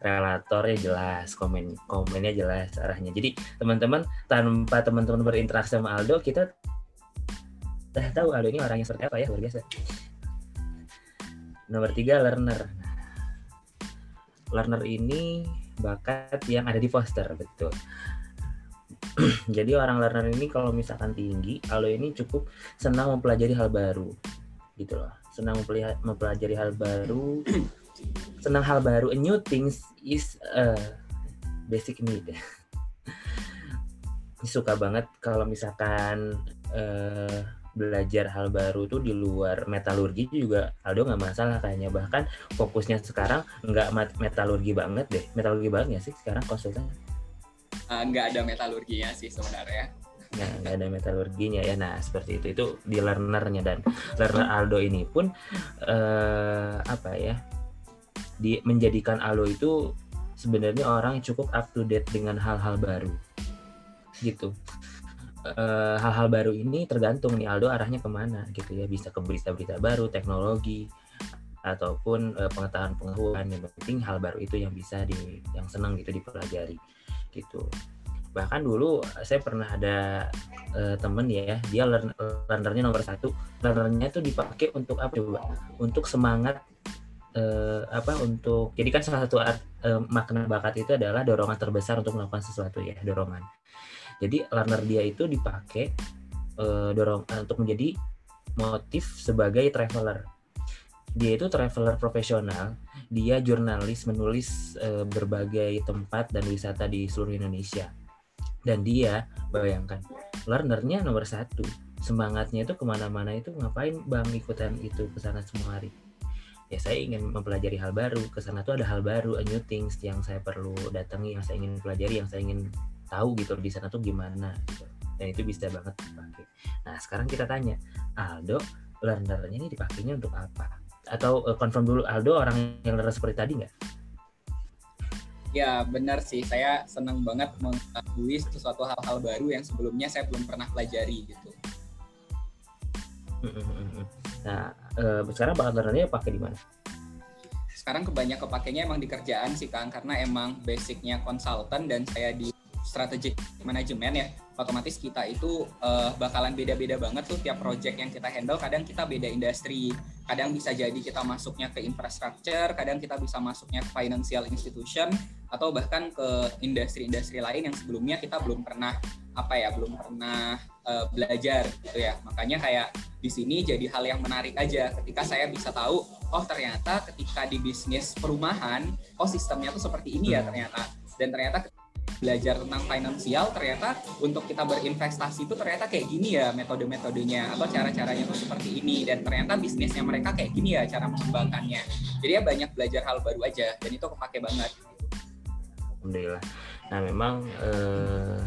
Relatornya jelas, komen komennya jelas arahnya. Jadi teman-teman tanpa teman-teman berinteraksi sama Aldo, kita udah tahu Aldo ini orangnya seperti apa ya, luar biasa. Nomor tiga, learner. Learner ini bakat yang ada di Foster, betul. Jadi orang learner ini kalau misalkan tinggi, Aldo ini cukup senang mempelajari hal baru, gitu loh. Senang mempelajari, hal baru, senang hal baru. A new things is a basic need. Suka banget kalau misalkan eh, belajar hal baru tuh di luar metalurgi juga Aldo nggak masalah kayaknya. Bahkan fokusnya sekarang nggak metalurgi banget deh. Metalurgi banget nggak sih sekarang konsultan? Eh, nggak ada metalurginya sih sebenarnya. nggak nggak ada metalurginya. Ya nah seperti itu. Itu di learnernya. Dan learner Aldo ini pun eh, apa ya di menjadikan Aldo itu sebenarnya orang yang cukup up to date dengan hal-hal baru. Gitu Eh, hal-hal baru ini tergantung nih Aldo arahnya ke mana gitu ya. Bisa ke berita-berita baru teknologi ataupun eh, pengetahuan-pengetahuan yang penting hal baru itu yang bisa di yang senang gitu dipelajari gitu. Bahkan dulu saya pernah ada eh, temen ya dia learn, learnernya nomor satu. Learnernya itu dipakai untuk apa coba? Untuk semangat eh, apa untuk jadi kan salah satu art- eh, makna bakat itu adalah dorongan terbesar untuk melakukan sesuatu ya dorongan jadi learner dia itu dipakai eh, dorong eh, untuk menjadi motif sebagai traveler. Dia itu traveler profesional dia jurnalis menulis eh, berbagai tempat dan wisata di seluruh Indonesia. Dan dia bayangkan learnernya nomor satu. Semangatnya itu ke mana-mana itu ngapain bang ikutan itu ke sana semua hari? Ya saya ingin mempelajari hal baru. Ke sana tuh ada hal baru a new things yang saya perlu datangi yang saya ingin pelajari yang saya ingin tahu gitu di sana tuh gimana gitu. dan itu bisa banget dipakai nah sekarang kita tanya Aldo learnernya ini dipakainya untuk apa atau eh, confirm dulu Aldo orang yang learner seperti tadi nggak Ya benar sih, saya senang banget mengetahui sesuatu hal-hal baru yang sebelumnya saya belum pernah pelajari gitu. Nah, eh, sekarang bakat learnernya pakai di mana? Sekarang kebanyak kepakainya emang di kerjaan sih Kang, karena emang basicnya konsultan dan saya di strategic management ya, otomatis kita itu eh, bakalan beda-beda banget tuh tiap project yang kita handle. Kadang kita beda industri, kadang bisa jadi kita masuknya ke infrastructure, kadang kita bisa masuknya ke financial institution, atau bahkan ke industri-industri lain yang sebelumnya kita belum pernah apa ya, belum pernah eh, belajar gitu ya. Makanya kayak di sini jadi hal yang menarik aja ketika saya bisa tahu oh ternyata ketika di bisnis perumahan oh sistemnya tuh seperti ini ya ternyata dan ternyata belajar tentang finansial ternyata untuk kita berinvestasi itu ternyata kayak gini ya metode-metodenya atau cara-caranya tuh seperti ini dan ternyata bisnisnya mereka kayak gini ya cara mengembangkannya jadi ya banyak belajar hal baru aja dan itu kepake banget Alhamdulillah. Nah, memang eh,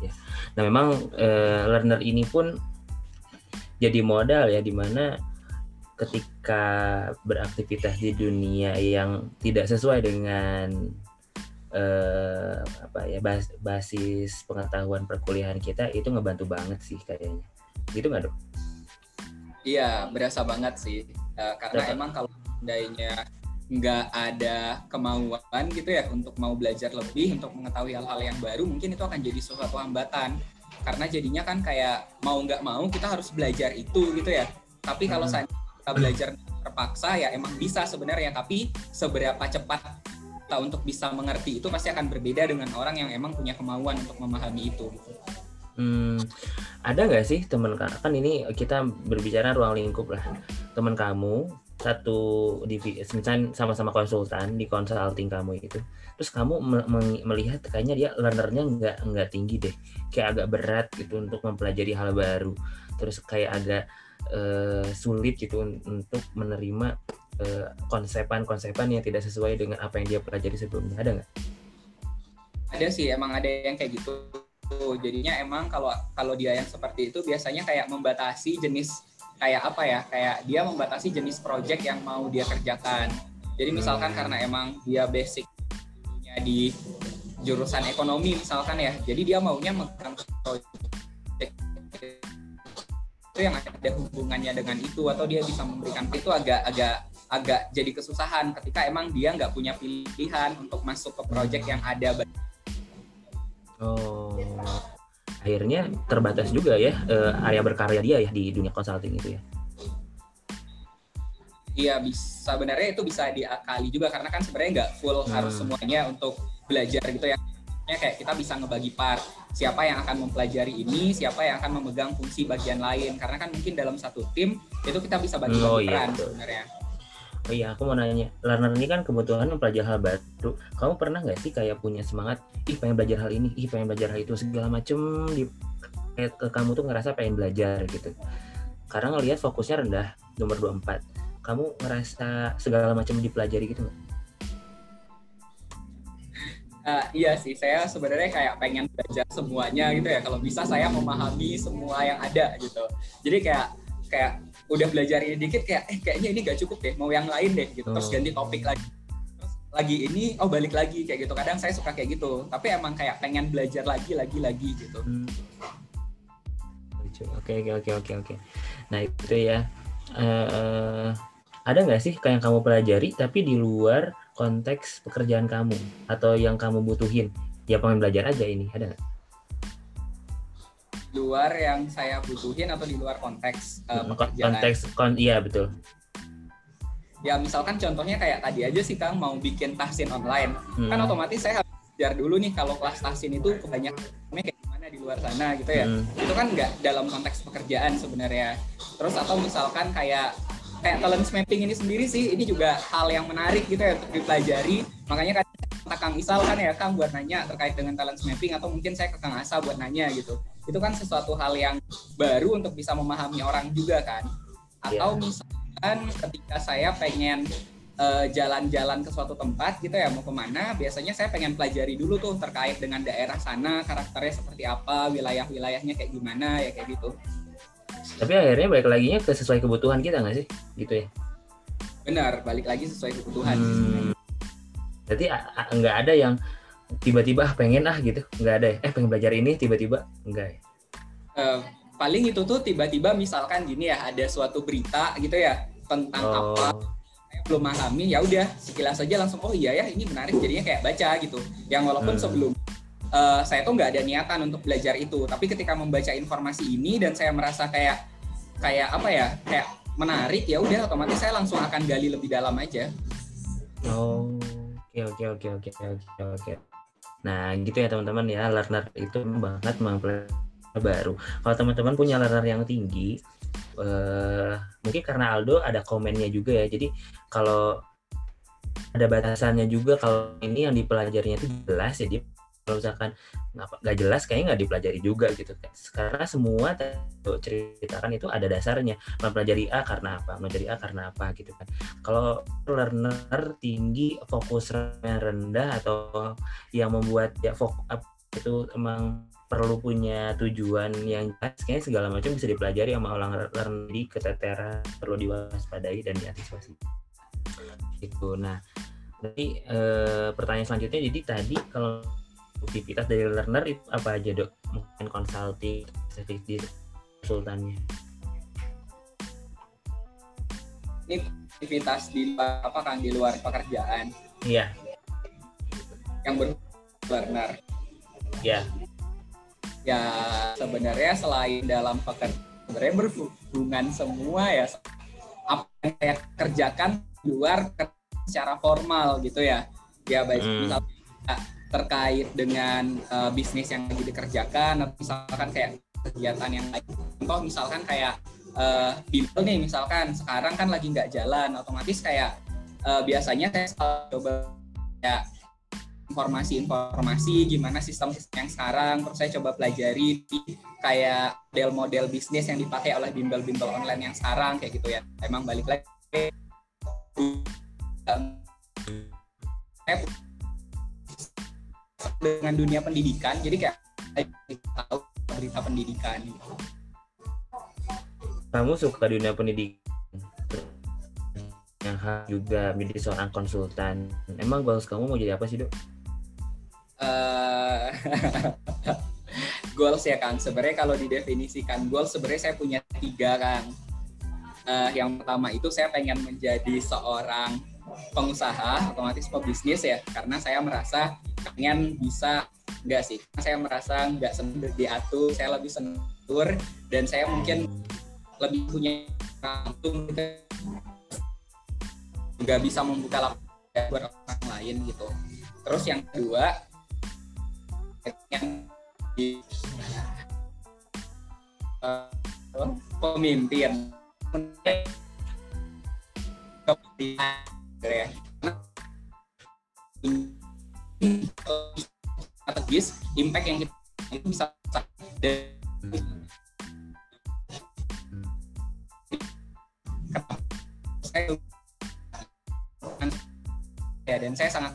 ya. Nah, memang eh, learner ini pun jadi modal ya di mana ketika beraktivitas di dunia yang tidak sesuai dengan eh, apa ya bas- basis pengetahuan perkuliahan kita itu ngebantu banget sih kayaknya gitu nggak dok? iya berasa banget sih Eh, karena Berasa. emang kalau seandainya nggak ada kemauan gitu ya untuk mau belajar lebih untuk mengetahui hal-hal yang baru mungkin itu akan jadi suatu hambatan karena jadinya kan kayak mau nggak mau kita harus belajar itu gitu ya tapi kalau Hmm. kita belajar terpaksa ya emang bisa sebenarnya tapi seberapa cepat kita untuk bisa mengerti itu pasti akan berbeda dengan orang yang emang punya kemauan untuk memahami itu gitu. Hmm, ada nggak sih teman ka- kan ini kita berbicara ruang lingkup lah. Teman kamu satu divisi misalnya sama-sama konsultan di consulting kamu itu terus kamu melihat kayaknya dia learnernya nggak nggak tinggi deh. Kayak agak berat gitu untuk mempelajari hal baru. Terus kayak agak eh, sulit gitu un- untuk menerima konsepan-konsepan yang tidak sesuai dengan apa yang dia pelajari sebelumnya ada nggak? ada sih emang ada yang kayak gitu jadinya emang kalau kalau dia yang seperti itu biasanya kayak membatasi jenis kayak apa ya kayak dia membatasi jenis project yang mau dia kerjakan Jadi misalkan Hmm. karena emang dia basic dulunya di jurusan ekonomi misalkan ya, jadi dia maunya megang project itu yang ada hubungannya dengan itu atau dia bisa memberikan itu agak agak agak jadi kesusahan ketika emang dia nggak punya pilihan untuk masuk ke project yang ada Oh, akhirnya terbatas juga ya eh, area berkarya dia ya di dunia consulting itu ya. Iya bisa sebenarnya itu bisa diakali juga karena kan sebenarnya nggak full Hmm. harus semuanya untuk belajar gitu ya. Ya kayak kita bisa ngebagi part siapa yang akan mempelajari ini, siapa yang akan memegang fungsi bagian lain karena kan mungkin dalam satu tim itu kita bisa bagi-bagi Oh, iya, peran betul. sebenarnya. Oh iya, aku mau nanya, learner ini kan kebutuhan mempelajari hal baru. Kamu pernah nggak sih kayak punya semangat, ih pengen belajar hal ini, ih pengen belajar hal itu, segala macem di kayak ke kamu tuh ngerasa pengen belajar gitu. Karena ngelihat fokusnya rendah, nomor 24. Kamu ngerasa segala macam dipelajari gitu nggak? Eh, iya sih, saya sebenarnya kayak pengen belajar semuanya gitu ya. Kalau bisa saya memahami semua yang ada gitu. Jadi kayak kayak udah belajar ini dikit kayak eh kayaknya ini gak cukup deh, mau yang lain deh gitu. Terus ganti topik lagi. Terus lagi ini oh balik lagi kayak gitu. Kadang saya suka kayak gitu. Tapi emang kayak pengen belajar lagi lagi lagi gitu. Hmm. Lucu. Oke oke oke oke oke. Nah itu ya. eh ada nggak sih kayak yang kamu pelajari tapi di luar konteks pekerjaan kamu atau yang kamu butuhin? Ya pengen belajar aja ini ada nggak? Luar yang saya butuhin atau di luar konteks Kon- pekerjaan. konteks kon iya betul. Ya misalkan contohnya kayak tadi aja sih Kang mau bikin tahsin online. Hmm. Kan otomatis saya harus belajar dulu nih kalau kelas tahsin itu kebanyakan kayak gimana di luar sana gitu ya. Hmm. itu kan nggak dalam konteks pekerjaan sebenarnya terus atau misalkan kayak kayak talent mapping ini sendiri sih ini juga hal yang menarik gitu ya untuk dipelajari. Makanya kan kata Kang Isal kan ya Kang buat nanya terkait dengan talent mapping atau mungkin saya ke Kang Asa buat nanya gitu. Itu kan sesuatu hal yang baru untuk bisa memahami orang juga kan. Atau misalkan ketika saya pengen eh, jalan-jalan ke suatu tempat gitu ya mau ke mana biasanya saya pengen pelajari dulu tuh terkait dengan daerah sana karakternya seperti apa wilayah-wilayahnya kayak gimana ya kayak gitu Tapi akhirnya balik lagi ke sesuai kebutuhan kita nggak sih? Gitu ya. benar balik lagi sesuai kebutuhan Hmm. Jadi nggak ada yang tiba-tiba ah, pengen ah gitu, nggak ada ya. Eh pengen belajar ini tiba-tiba enggak ya. Eh, paling itu tuh tiba-tiba misalkan gini ya ada suatu berita gitu ya tentang apa Oh. saya belum memahami ya udah sekilas saja langsung oh iya ya ini menarik jadinya kayak baca gitu yang walaupun Hmm. sebelum eh, saya tuh nggak ada niatan untuk belajar itu tapi ketika membaca informasi ini dan saya merasa kayak kayak apa ya kayak menarik ya udah otomatis saya langsung akan gali lebih dalam aja Oh, oke oke oke oke oke oke. Nah, gitu ya teman-teman ya, learner itu banget mempelajari baru. Kalau teman-teman punya learner yang tinggi, eh, mungkin karena Aldo ada komennya juga ya. Jadi kalau ada batasannya juga kalau ini yang dipelajarinya itu jelas ya dia kalau misalkan nggak jelas kayaknya nggak dipelajari juga gitu. Karena semua ceritakan itu ada dasarnya. Mempelajari A karena apa? Mempelajari A karena apa gitu kan. Kalau learner tinggi fokus rendah atau yang membuat ya fokus itu emang perlu punya tujuan yang jelas kayaknya segala macam bisa dipelajari sama orang learner di keteteran perlu diwaspadai dan diantisipasi. Itu nah jadi eh, pertanyaan selanjutnya jadi tadi kalau aktivitas dari learner itu apa aja dok? Mungkin consulting spesifik di konsultannya. Ini aktivitas di luar apa kan di luar pekerjaan. Iya. Yang ber learner. Ya ya sebenarnya selain dalam pekerjaan sebenarnya berhubungan semua ya apa yang saya kerjakan di luar secara formal gitu ya. Ya baik Hmm. misalnya terkait dengan eh, bisnis yang lagi dikerjakan atau misalkan kayak kegiatan yang lain. Contoh misalkan kayak eh, bimbel nih misalkan sekarang kan lagi nggak jalan otomatis kayak eh, biasanya saya coba ya informasi-informasi gimana sistem-sistem yang sekarang terus saya coba pelajari kayak model-model bisnis yang dipakai oleh bimbel-bimbel online yang sekarang kayak gitu ya. Emang balik lagi dengan dunia pendidikan jadi kayak tahu berita pendidikan kamu suka dunia pendidikan yang juga menjadi seorang konsultan. Emang goals kamu mau jadi apa sih dok? Eh, goals ya Kang. Sebenarnya kalau didefinisikan goals sebenarnya saya punya tiga Kang. Eh, yang pertama itu saya pengen menjadi seorang pengusaha, otomatis pebisnis ya, karena saya merasa pengen bisa enggak sih, saya merasa nggak senang diatur, saya lebih senang dan saya mungkin lebih punya waktu nggak bisa membuka lapangan buat orang lain gitu. Terus yang kedua yang di uh, pemimpin strategis impact yang kita itu bisa ya dan saya sangat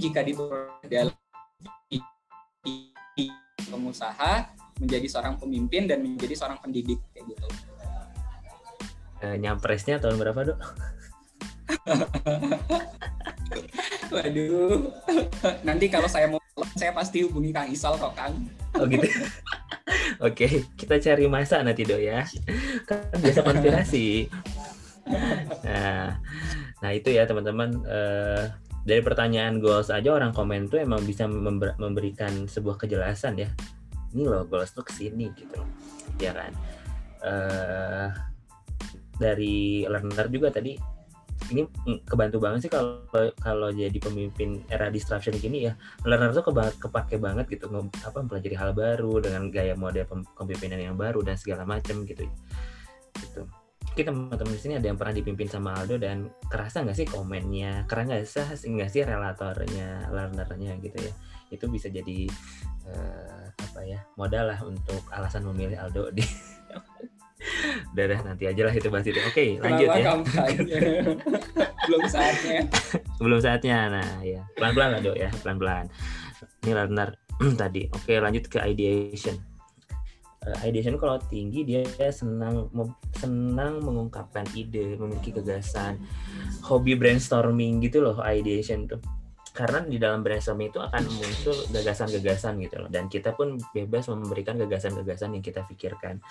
jika di dalam pengusaha menjadi seorang pemimpin dan menjadi seorang pendidik kayak gitu. Eh, nyampresnya tahun berapa dok? Waduh, nanti kalau saya mau saya pasti hubungi Kang Isal kok Kang. Oh gitu. Oke, kita cari masa nanti dok ya. Kan biasa konspirasi. Nah, nah itu ya teman-teman. Eh, dari pertanyaan goals aja orang komen tuh emang bisa member- memberikan sebuah kejelasan ya. Ini loh goals tuh ke sini gitu ya kan. Eh, dari learner juga tadi ini kebantu banget sih kalau kalau jadi pemimpin era disruption gini ya learner tuh keba kepake banget gitu apa mempelajari hal baru dengan gaya model pem- kepemimpinan yang baru dan segala macam gitu kita teman-teman di sini ada yang pernah dipimpin sama Aldo dan kerasa nggak sih komennya? Keren nggak sih nggak sih relatornya learnernya gitu ya? Itu bisa jadi eh, apa ya modal lah untuk alasan memilih Aldo di udah dah nanti aja lah itu bahas itu oke lanjut Kenapa ya? Belum saatnya. sebelum saatnya. Nah ya pelan-pelan lah dok ya. Pelan-pelan. Ini learner tadi. Oke lanjut ke ideation Eh, ideation kalau tinggi dia senang senang mengungkapkan ide memiliki gagasan hobi brainstorming gitu loh ideation tuh. Karena di dalam brainstorming itu akan muncul gagasan-gagasan gitu loh. Dan kita pun bebas memberikan gagasan-gagasan yang kita pikirkan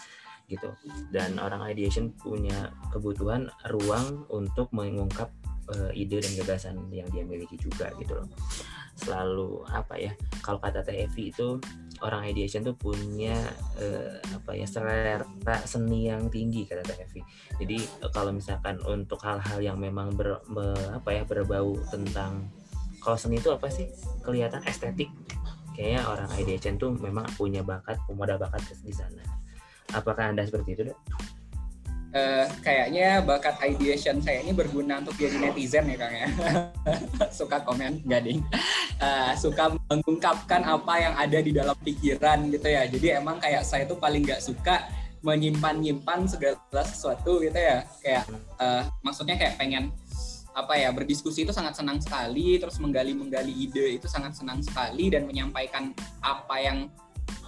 gitu. Dan orang ideation punya kebutuhan ruang untuk mengungkap eh, ide dan gagasan yang dia miliki juga gitu loh. Selalu apa ya kalau kata Evi itu orang ideation tuh punya eh, apa ya selera seni yang tinggi kata Teh Evi. Jadi eh, kalau misalkan untuk hal-hal yang memang ber, me- apa ya berbau tentang kalau seni itu apa sih? Kelihatan estetik. Kayaknya orang ideation tuh memang punya bakat modal bakat di sana. Apakah anda seperti itu dok? Eh, kayaknya bakat ideation saya ini berguna untuk jadi netizen ya Kang ya. suka komen, nggak ding. Eh, suka mengungkapkan apa yang ada di dalam pikiran gitu ya. Jadi emang kayak saya tuh paling nggak suka menyimpan-nyimpan segala sesuatu gitu ya. Kayak eh, maksudnya kayak pengen apa ya berdiskusi itu sangat senang sekali terus menggali-menggali ide itu sangat senang sekali dan menyampaikan apa yang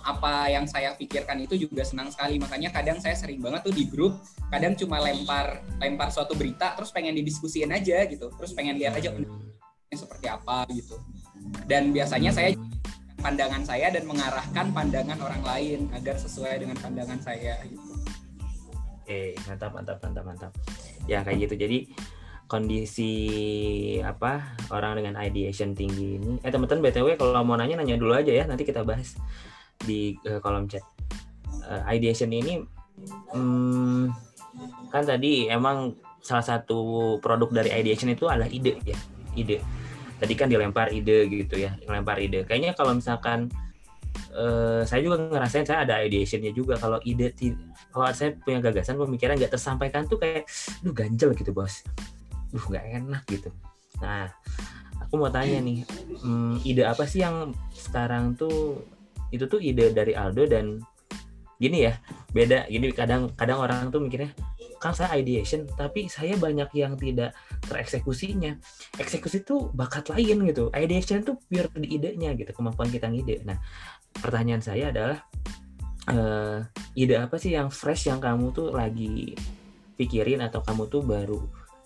apa yang saya pikirkan itu juga senang sekali makanya kadang saya sering banget tuh di grup kadang cuma lempar lempar suatu berita terus pengen didiskusiin aja gitu terus pengen lihat aja Hmm. pendapatnya seperti apa gitu dan biasanya saya pandangan saya dan mengarahkan pandangan orang lain agar sesuai dengan pandangan saya gitu Oke, mantap, mantap, mantap, mantap. Ya kayak gitu. Jadi kondisi apa orang dengan ideation tinggi ini. Eh teman-teman btw kalau mau nanya nanya dulu aja ya. Nanti kita bahas di eh, kolom chat. Eh, ideation ini hmm, kan tadi emang salah satu produk dari ideation itu adalah ide ya, ide. Tadi kan dilempar ide gitu ya, dilempar ide. Kayaknya kalau misalkan eh, saya juga ngerasain saya ada ideationnya juga kalau ide kalau saya punya gagasan pemikiran nggak tersampaikan tuh kayak duh ganjel gitu bos duh nggak enak gitu nah aku mau tanya nih hmm, ide apa sih yang sekarang tuh itu tuh ide dari Aldo dan gini ya beda. Gini kadang kadang orang tuh mikirnya Kang saya ideation tapi saya banyak yang tidak tereksekusinya. Eksekusi itu bakat lain gitu. Ideation itu pure di idenya gitu kemampuan kita ngide. Nah pertanyaan saya adalah eh, ide apa sih yang fresh yang kamu tuh lagi pikirin atau kamu tuh baru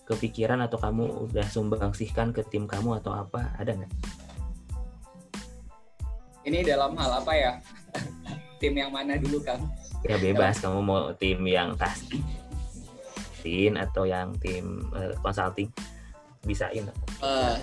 kepikiran atau kamu udah sumbangsihkan ke tim kamu atau apa? Ada nggak Ini dalam hal apa ya? Tim yang mana dulu Kang? ya bebas kamu mau tim yang taskin atau yang tim eh, consulting bisain Eh,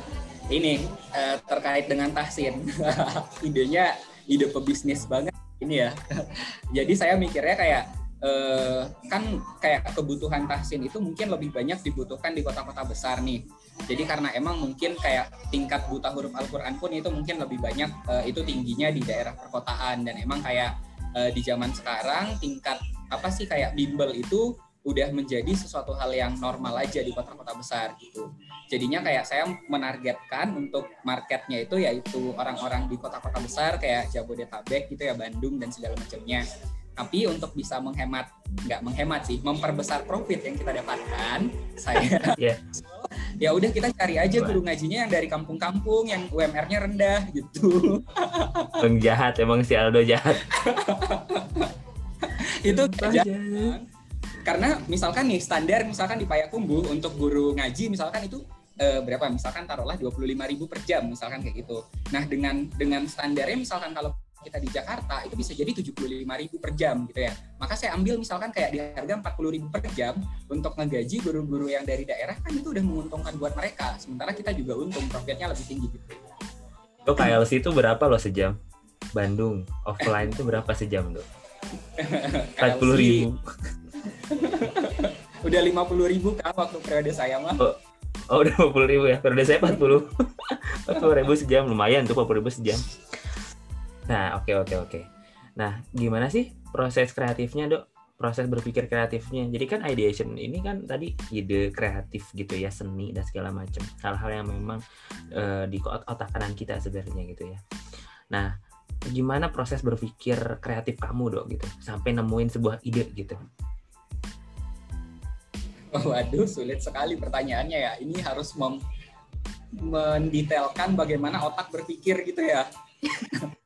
ini eh, terkait dengan tahsin. Idenya ide pebisnis banget ini ya. Jadi saya mikirnya kayak eh, kan kayak kebutuhan tahsin itu mungkin lebih banyak dibutuhkan di kota-kota besar nih. Jadi karena emang mungkin kayak tingkat buta huruf Al-Qur'an pun itu mungkin lebih banyak eh, itu tingginya di daerah perkotaan dan emang kayak eh, di zaman sekarang tingkat apa sih kayak bimbel itu udah menjadi sesuatu hal yang normal aja di kota-kota besar gitu. Jadinya kayak saya menargetkan untuk marketnya itu yaitu orang-orang di kota-kota besar kayak Jabodetabek gitu ya Bandung dan segala macamnya. Tapi untuk bisa menghemat nggak menghemat sih, memperbesar profit yang kita dapatkan, saya Iya. ya udah kita cari aja guru ngajinya yang dari kampung-kampung yang UMR-nya rendah gitu. Bang jahat emang si Aldo jahat itu aja. karena misalkan nih standar misalkan di Payakumbuh untuk guru ngaji misalkan itu eh, berapa misalkan taruhlah 25.000 per jam misalkan kayak gitu. Nah, dengan dengan standarnya misalkan kalau kita di Jakarta itu bisa jadi 75.000 per jam gitu ya. Maka saya ambil misalkan kayak di harga 40.000 per jam untuk ngegaji guru-guru yang dari daerah kan itu udah menguntungkan buat mereka. Sementara kita juga untung profitnya lebih tinggi gitu. Lo KLC itu berapa lo sejam? Bandung offline itu berapa sejam lo? Empat puluh ribu. Udah 50.000 kan waktu periode saya mah. Oh udah 50 ribu ya. Periode saya 40 40 ribu sejam lumayan tuh 40 ribu sejam. Nah oke oke oke. Nah gimana sih proses kreatifnya dok? Proses berpikir kreatifnya. Jadi kan ideation ini kan tadi ide kreatif gitu ya seni dan segala macam. Hal-hal yang memang eh, di ot- otak kanan kita sebenarnya gitu ya. Nah gimana proses berpikir kreatif kamu dok gitu sampai nemuin sebuah ide gitu. Waduh, sulit sekali pertanyaannya ya. Ini harus mem mendetailkan bagaimana otak berpikir gitu ya.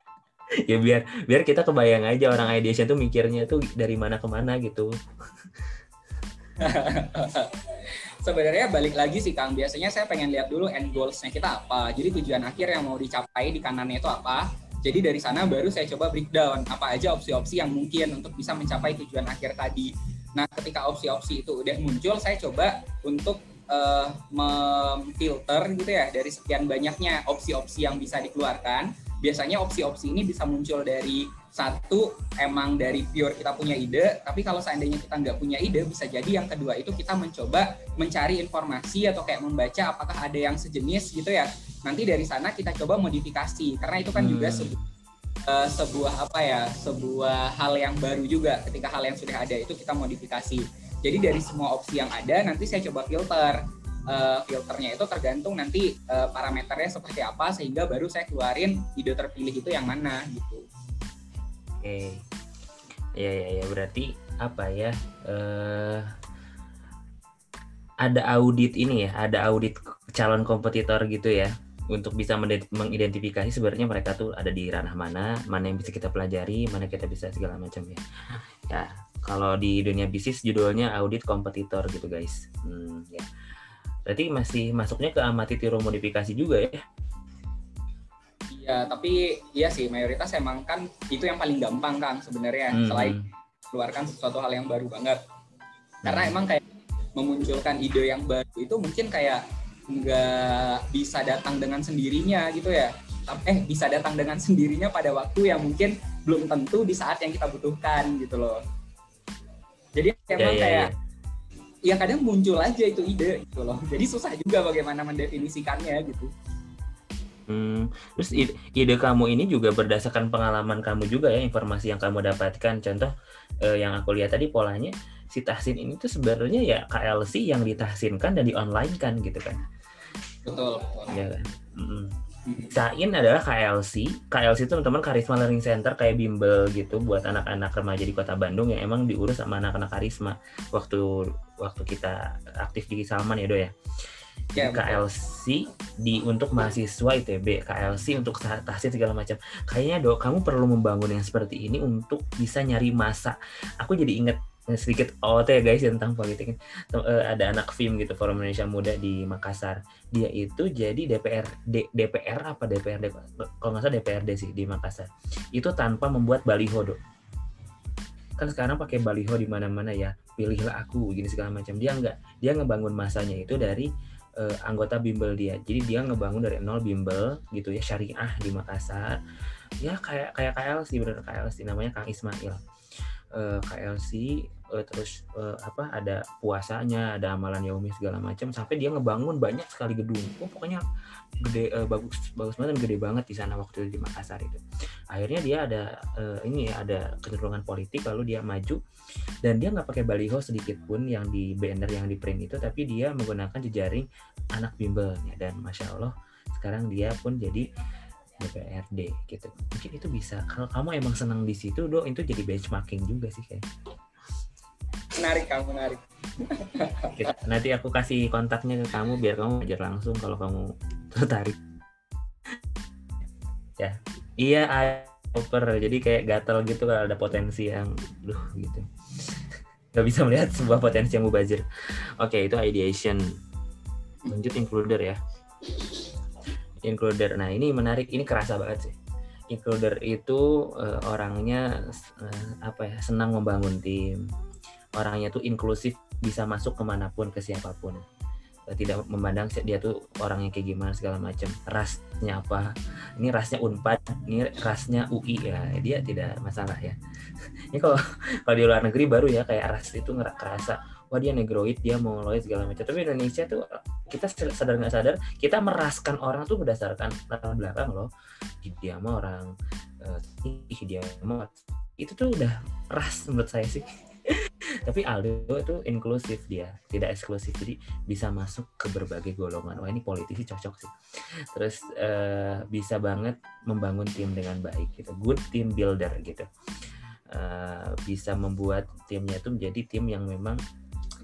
ya biar biar kita kebayang aja orang ideation tuh mikirnya tuh dari mana ke mana gitu. Sebenarnya balik lagi sih Kang, biasanya saya pengen lihat dulu end goals-nya kita apa. Jadi tujuan akhir yang mau dicapai di kanannya itu apa. Jadi dari sana baru saya coba breakdown apa aja opsi-opsi yang mungkin untuk bisa mencapai tujuan akhir tadi. Nah, ketika opsi-opsi itu udah muncul, saya coba untuk eh, memfilter gitu ya dari sekian banyaknya opsi-opsi yang bisa dikeluarkan. Biasanya opsi-opsi ini bisa muncul dari satu emang dari pure kita punya ide, tapi kalau seandainya kita nggak punya ide, bisa jadi yang kedua itu kita mencoba mencari informasi atau kayak membaca apakah ada yang sejenis gitu ya. Nanti dari sana kita coba modifikasi, karena itu kan juga Hmm. sebu- eh, sebuah apa ya, sebuah hal yang baru juga. Ketika hal yang sudah ada itu kita modifikasi. Jadi dari semua opsi yang ada, nanti saya coba filter. Eh, filternya itu tergantung nanti eh, parameternya seperti apa, sehingga baru saya keluarin ide terpilih itu yang mana gitu. Oke. Ya ya ya berarti apa ya? eh ada audit ini ya, ada audit calon kompetitor gitu ya untuk bisa mengidentifikasi sebenarnya mereka tuh ada di ranah mana, mana yang bisa kita pelajari, mana kita bisa segala macam ya. Ya, kalau di dunia bisnis judulnya audit kompetitor gitu guys. Hmm, ya. Berarti masih masuknya ke amati tiru modifikasi juga ya. Iya, tapi iya sih mayoritas emang kan itu yang paling gampang Kang sebenarnya Hmm, selain keluarkan sesuatu hal yang baru banget. Karena Hmm. emang kayak memunculkan ide yang baru itu mungkin kayak nggak bisa datang dengan sendirinya gitu ya. Tapi- Eh bisa datang dengan sendirinya pada waktu yang mungkin belum tentu di saat yang kita butuhkan gitu loh. Jadi Ya, emang ya, kayak ya kadang muncul aja itu ide gitu loh. Jadi susah juga bagaimana mendefinisikannya gitu. Hmm, terus ide, ide kamu ini juga berdasarkan pengalaman kamu juga ya informasi yang kamu dapatkan. Contoh eh, yang aku lihat tadi polanya si tahsin ini tuh sebenarnya ya KLC yang ditahsinkan dan kan gitu kan, Betul. ya kan. Mm-mm. Sain adalah KLC. KLC itu teman-teman Karisma Learning Center kayak bimbel gitu buat anak-anak remaja di Kota Bandung yang emang diurus sama anak-anak Karisma waktu waktu kita aktif di Salman ya Do ya. Ya, betul. KLC di untuk mahasiswa ITB, KLC untuk tahsin segala macam. Kayaknya dok, kamu perlu membangun yang seperti ini untuk bisa nyari masa. Aku jadi inget sedikit OT ya guys tentang politik. Eh, Ada anak film gitu Forum Indonesia Muda di Makassar. Dia itu jadi DPR D- DPR apa DPRD kalau nggak salah DPRD sih di Makassar. Itu tanpa membuat baliho dok. Kan sekarang pakai baliho di mana-mana ya. Pilihlah aku gini segala macam. Dia nggak dia ngebangun masanya itu dari eh, anggota bimbel dia. Jadi dia ngebangun dari nol bimbel gitu ya syariah di Makassar. Ya kayak kayak KLC bener KLC namanya Kang Ismail. Eh, KLC eh, terus eh, apa ada puasanya, ada amalan yaumi segala macam sampai dia ngebangun banyak sekali gedung. Oh, pokoknya gede eh, bagus bagus banget dan gede banget di sana waktu itu di Makassar itu. Akhirnya dia ada eh, ini ya ada kecenderungan politik lalu dia maju dan dia nggak pakai baliho sedikit pun yang di banner yang di print itu tapi dia menggunakan jejaring anak bimbelnya dan masya Allah sekarang dia pun jadi DPRD gitu mungkin itu bisa kalau kamu emang senang di situ do itu jadi benchmarking juga sih kayak menarik kang menarik. Nanti aku kasih kontaknya ke kamu biar kamu ajar langsung kalau kamu tertarik. Ya iya over jadi kayak gatel gitu kalau ada potensi yang duh gitu. Nggak bisa melihat sebuah potensi yang mubazir. Oke itu ideation. Lanjut includer ya. Includer. Nah ini menarik. Ini kerasa banget sih. Includer itu eh, orangnya eh, apa ya senang membangun tim orangnya tuh inklusif bisa masuk ke mana pun ke siapa pun. Eh, tidak memandang dia tuh orangnya kayak gimana segala macam. Rasnya apa? Ini rasnya unpad ini rasnya UI ya. Dia tidak masalah ya. Ini kalau kalau di luar negeri baru ya kayak ras itu nggak kerasa. Wah dia negroid dia mongoloid segala macam. Tapi Indonesia tuh kita sadar nggak sadar kita meraskan orang tuh berdasarkan latar belakang loh. Dia mah orang eh, dia mah itu tuh udah ras menurut saya sih tapi Aldo itu inklusif dia tidak eksklusif. Jadi bisa masuk ke berbagai golongan. Wah ini politisi cocok sih. Terus eh, bisa banget membangun tim dengan baik gitu. Good team builder gitu. Eh, bisa membuat timnya itu menjadi tim yang memang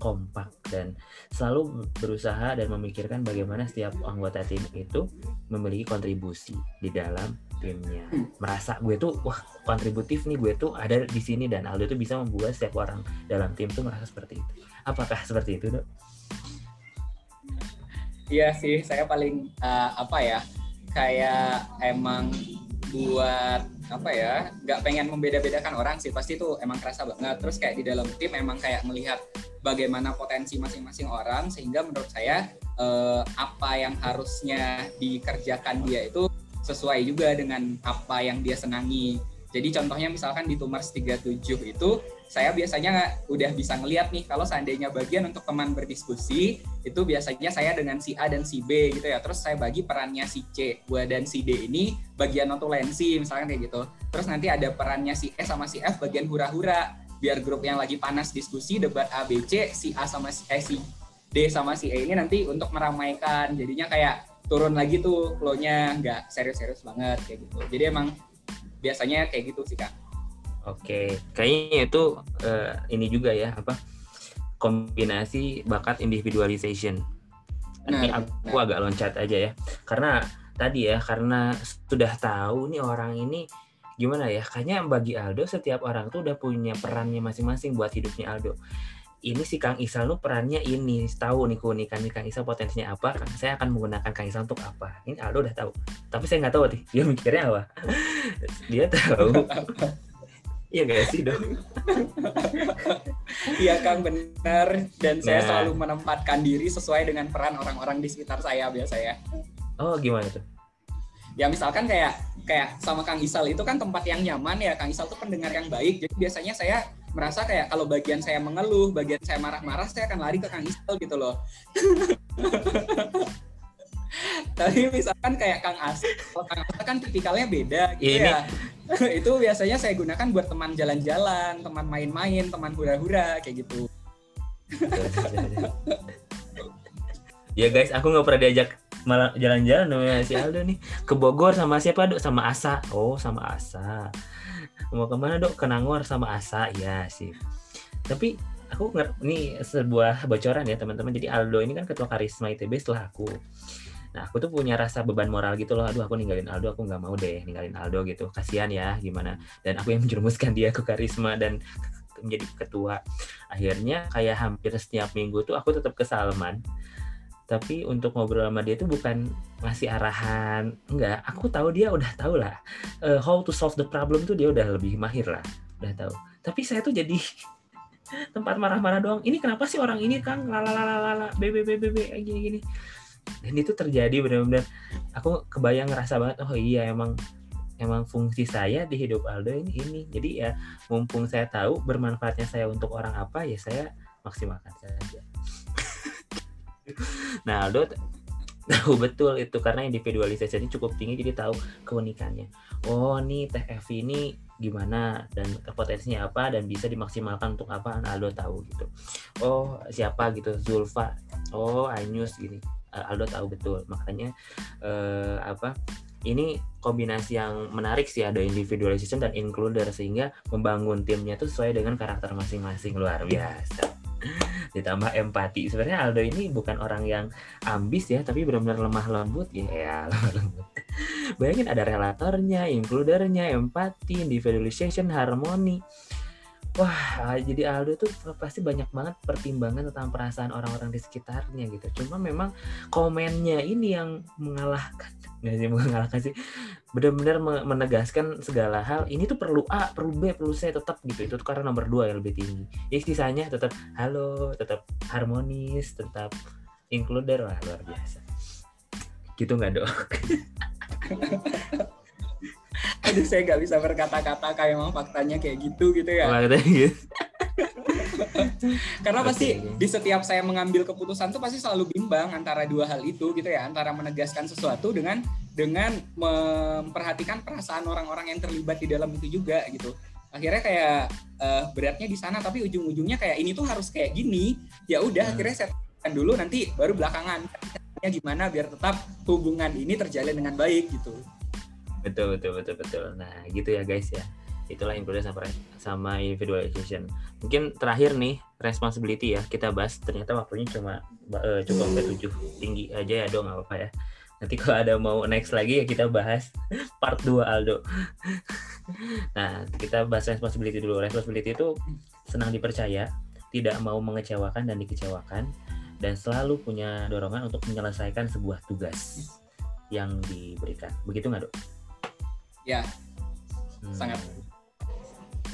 kompak dan selalu berusaha dan memikirkan bagaimana setiap anggota tim itu memiliki kontribusi di dalam timnya merasa gue tuh wah kontributif nih gue tuh ada di sini dan Aldo tuh bisa membuat setiap orang dalam tim tuh merasa seperti itu apakah seperti itu dok? Iya sih, saya paling eh, apa ya, kayak emang buat apa ya, nggak pengen membeda-bedakan orang sih, pasti itu emang kerasa banget. Terus kayak di dalam tim emang kayak melihat bagaimana potensi masing-masing orang, sehingga menurut saya eh, apa yang harusnya dikerjakan dia itu sesuai juga dengan apa yang dia senangi. Jadi contohnya misalkan di Tumars 37 itu saya biasanya udah bisa ngeliat nih kalau seandainya bagian untuk teman berdiskusi itu biasanya saya dengan si A dan si B gitu ya. Terus saya bagi perannya si C gua dan si D ini bagian notulensi misalkan kayak gitu. Terus nanti ada perannya si E sama si F bagian hura-hura biar grup yang lagi panas diskusi debat A B C si A sama si, eh, si D sama si E ini nanti untuk meramaikan jadinya kayak turun lagi tuh flow-nya nggak serius-serius banget kayak gitu. Jadi emang biasanya kayak gitu sih kak. Oke, kayaknya itu eh, ini juga ya apa kombinasi bakat individualization. Ini Nah, aku agak loncat aja ya, karena tadi ya karena sudah tahu nih orang ini gimana ya, kayaknya bagi Aldo setiap orang tuh udah punya perannya masing-masing buat hidupnya Aldo. Ini si Kang Isal tuh perannya ini, tahu nih keunikan nih Kang Isal potensinya apa, Kang- saya akan menggunakan Kang Isal untuk apa. Ini Aldo udah tahu, tapi saya nggak tahu nih dia mikirnya apa. dia tahu. Iya gak sih dong? Iya Kang benar dan saya Nah. selalu menempatkan diri sesuai dengan peran orang-orang di sekitar saya biasanya. Oh gimana tuh? Ya misalkan kayak kayak sama Kang Isal itu kan tempat yang nyaman ya Kang Isal tuh pendengar yang baik. Jadi biasanya saya merasa kayak kalau bagian saya mengeluh, bagian saya marah-marah, saya akan lari ke Kang Isal gitu loh. Tapi misalkan kayak Kang As, kalau Kang As kan tipikalnya beda gitu Ini- ya. itu biasanya saya gunakan buat teman jalan-jalan, teman main-main, teman hura-hura kayak gitu. ya guys, aku nggak pernah diajak malah jalan-jalan sama si Aldo nih ke Bogor sama siapa dok sama Asa oh sama Asa mau ke mana dok? Ke Nangor sama Asa. Ya sih tapi aku ngerti ini sebuah bocoran ya teman-teman. Jadi Aldo ini kan ketua karisma ITB setelah aku. Nah aku tuh punya rasa beban moral gitu loh. Aduh aku ninggalin Aldo aku nggak mau deh ninggalin Aldo gitu. Kasihan ya gimana. Dan aku yang menjerumuskan dia ke karisma dan menjadi ketua. Akhirnya kayak hampir setiap minggu tuh aku tetap ke Salman tapi untuk ngobrol sama dia tuh bukan ngasih arahan. Enggak aku tahu dia udah tahu lah uh, how to solve the problem tuh dia udah lebih mahir lah udah tahu. Tapi saya tuh jadi tempat marah-marah doang. Ini kenapa sih orang ini kang? Lalalalala bb bb bb gini gini. Dan itu terjadi benar-benar. Aku kebayang ngerasa banget oh iya emang emang fungsi saya di hidup Aldo ini ini. Jadi ya mumpung saya tahu bermanfaatnya saya untuk orang apa ya saya maksimalkan saja nah Aldo tahu betul itu karena individualisasinya cukup tinggi jadi tahu keunikannya. Oh nih teh Evi ini gimana dan potensinya apa dan bisa dimaksimalkan untuk apa Aldo tahu gitu. Oh siapa gitu Zulfa. Oh Anyus gini. Aldo tahu betul. Makanya eh, apa ini kombinasi yang menarik sih ada individualisation dan includer sehingga membangun timnya itu sesuai dengan karakter masing-masing luar biasa ditambah empati. Sebenarnya Aldo ini bukan orang yang ambis ya tapi benar-benar lemah lembut. Ya, lemah lembut. Bayangin ada relatornya includernya empati individualization harmoni. Wah jadi Aldo tuh pasti banyak banget pertimbangan tentang perasaan orang-orang di sekitarnya gitu. Cuma memang komennya ini yang mengalahkan. Nggak sih mengalahkan sih benar-benar menegaskan segala hal ini tuh perlu A perlu B perlu C tetap gitu. Itu tuh karena nomor dua yang lebih tinggi. Ya sisanya tetap halo tetap harmonis tetap includer lah luar biasa. Gitu nggak dok? Aduh saya nggak bisa berkata-kata kayak emang faktanya kayak gitu gitu ya. Gitu. karena pasti di setiap saya mengambil keputusan tuh pasti selalu bimbang antara dua hal itu gitu ya antara menegaskan sesuatu dengan dengan memperhatikan perasaan orang-orang yang terlibat di dalam itu juga gitu. Akhirnya kayak uh, beratnya di sana tapi ujung-ujungnya kayak ini tuh harus kayak gini. Ya udah hmm. akhirnya saya dulu nanti baru belakangan. Gimana biar tetap hubungan ini terjalin dengan baik gitu. Betul betul betul betul. Nah gitu ya guys ya. Itulah inclusion sama sama individualization. Mungkin terakhir nih responsibility ya kita bahas. Ternyata waktunya cuma uh, cukup sampai tujuh. Tinggi aja ya dong nggak apa-apa ya nanti kalau ada mau next lagi ya kita bahas part 2 Aldo nah kita bahas responsibility dulu responsibility itu senang dipercaya tidak mau mengecewakan dan dikecewakan dan selalu punya dorongan untuk menyelesaikan sebuah tugas yang diberikan begitu nggak dok? Ya, hmm. sangat.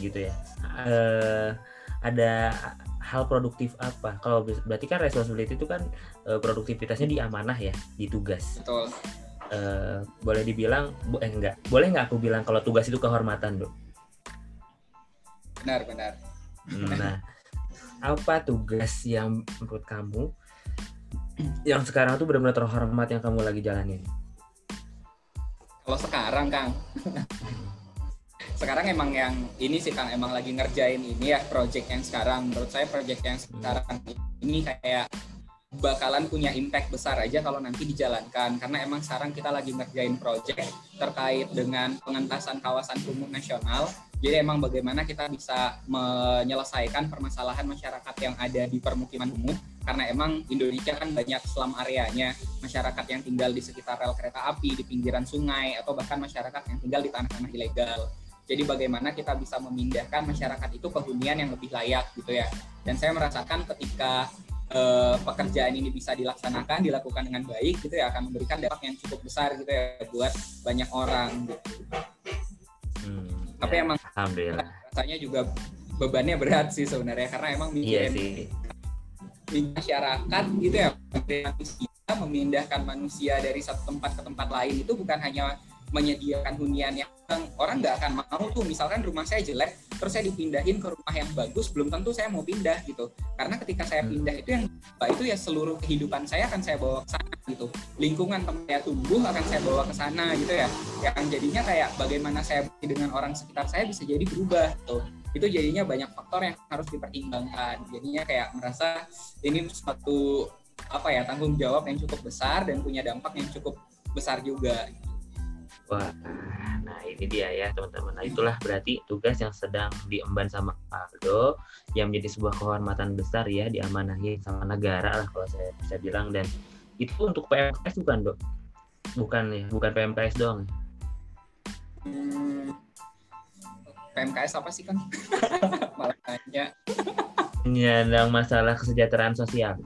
Gitu ya. Uh, ada hal produktif apa? Kalau berarti kan responsibility itu kan uh, produktivitasnya di amanah ya, di tugas. Betul. Uh, boleh dibilang, eh enggak, boleh nggak aku bilang kalau tugas itu kehormatan, dok? Benar, benar. Hmm, nah, apa tugas yang menurut kamu yang sekarang tuh benar-benar terhormat yang kamu lagi jalanin? Kalau sekarang Kang, sekarang emang yang ini sih Kang emang lagi ngerjain ini ya project yang sekarang. Menurut saya project yang sekarang ini kayak bakalan punya impact besar aja kalau nanti dijalankan karena emang sekarang kita lagi ngerjain project terkait dengan pengentasan kawasan kumuh nasional jadi emang bagaimana kita bisa menyelesaikan permasalahan masyarakat yang ada di permukiman umum karena emang Indonesia kan banyak slum areanya, masyarakat yang tinggal di sekitar rel kereta api, di pinggiran sungai atau bahkan masyarakat yang tinggal di tanah-tanah ilegal. Jadi bagaimana kita bisa memindahkan masyarakat itu ke hunian yang lebih layak gitu ya. Dan saya merasakan ketika eh, pekerjaan ini bisa dilaksanakan, dilakukan dengan baik gitu ya akan memberikan dampak yang cukup besar gitu ya buat banyak orang gitu. Hmm tapi ya, emang alhamdulillah rasanya juga bebannya berat sih sebenarnya karena emang iya sih. di masyarakat gitu ya manusia memindahkan manusia dari satu tempat ke tempat lain itu bukan hanya menyediakan hunian yang orang nggak akan mau tuh misalkan rumah saya jelek terus saya dipindahin ke rumah yang bagus belum tentu saya mau pindah gitu karena ketika saya hmm. pindah itu yang itu ya seluruh kehidupan saya akan saya bawa ke sana gitu lingkungan tempat saya tumbuh akan saya bawa ke sana gitu ya yang jadinya kayak bagaimana saya dengan orang sekitar saya bisa jadi berubah tuh gitu. itu jadinya banyak faktor yang harus dipertimbangkan jadinya kayak merasa ini suatu apa ya tanggung jawab yang cukup besar dan punya dampak yang cukup besar juga. Wah, nah ini dia ya teman-teman. Nah itulah berarti tugas yang sedang diemban sama Aldo yang menjadi sebuah kehormatan besar ya diamanahi sama negara lah kalau saya bisa bilang dan itu untuk PMKS bukan dok? Bukan ya, bukan PMKS dong. Hmm, PMKS apa sih kan? Malah nanya. Menyandang masalah kesejahteraan sosial.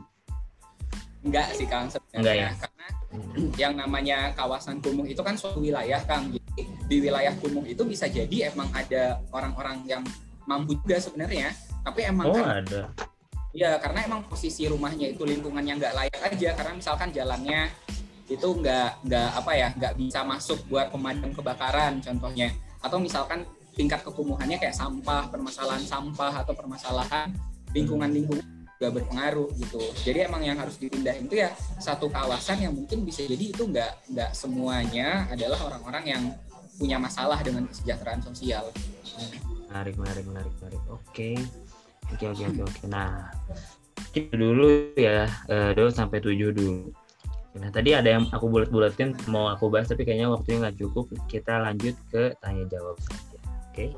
Enggak sih Kang sebenarnya. Enggak ya? Karena yang namanya kawasan kumuh itu kan suatu wilayah Kang. Jadi di wilayah kumuh itu bisa jadi emang ada orang-orang yang mampu juga sebenarnya. Tapi emang Oh kan ada. ya karena emang posisi rumahnya itu lingkungannya nggak layak aja karena misalkan jalannya itu nggak nggak apa ya nggak bisa masuk buat pemadam kebakaran contohnya atau misalkan tingkat kekumuhannya kayak sampah permasalahan sampah atau permasalahan lingkungan lingkungan juga berpengaruh gitu jadi emang yang harus dipindahin itu ya satu kawasan yang mungkin bisa jadi itu nggak nggak semuanya adalah orang-orang yang punya masalah dengan kesejahteraan sosial Menarik, menarik, menarik, menarik. Oke. Oke, oke, oke, oke. Nah, itu dulu ya, eh, dulu sampai tujuh dulu. Nah, tadi ada yang aku bulat-bulatin mau aku bahas, tapi kayaknya waktunya nggak cukup. Kita lanjut ke tanya jawab saja. Oke.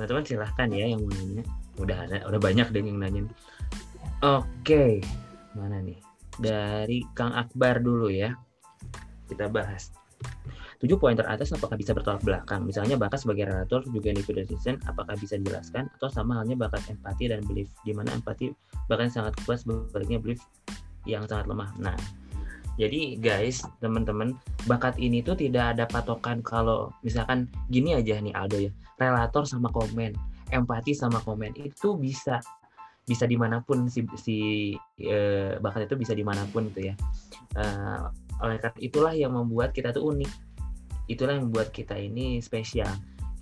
Teman-teman silahkan ya yang mau nanya. Udah ada, udah banyak deh yang nanya. Oke, mana nih? Dari Kang Akbar dulu ya. Kita bahas. Tujuh poin teratas apakah bisa bertolak belakang? Misalnya bakat sebagai relator juga individual citizen, apakah bisa dijelaskan? Atau sama halnya bakat empati dan belief, di mana empati bahkan sangat kuat sebaliknya belief yang sangat lemah. Nah, jadi guys, teman-teman, bakat ini tuh tidak ada patokan kalau misalkan gini aja nih Aldo ya, relator sama komen, empati sama komen itu bisa bisa di mana pun si, si eh, bakat itu bisa di mana pun itu ya. Eh, oleh karena itulah yang membuat kita tuh unik. Itulah yang membuat kita ini spesial.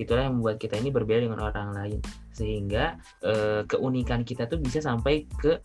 Itulah yang membuat kita ini berbeda dengan orang lain. Sehingga eh, keunikan kita tuh bisa sampai ke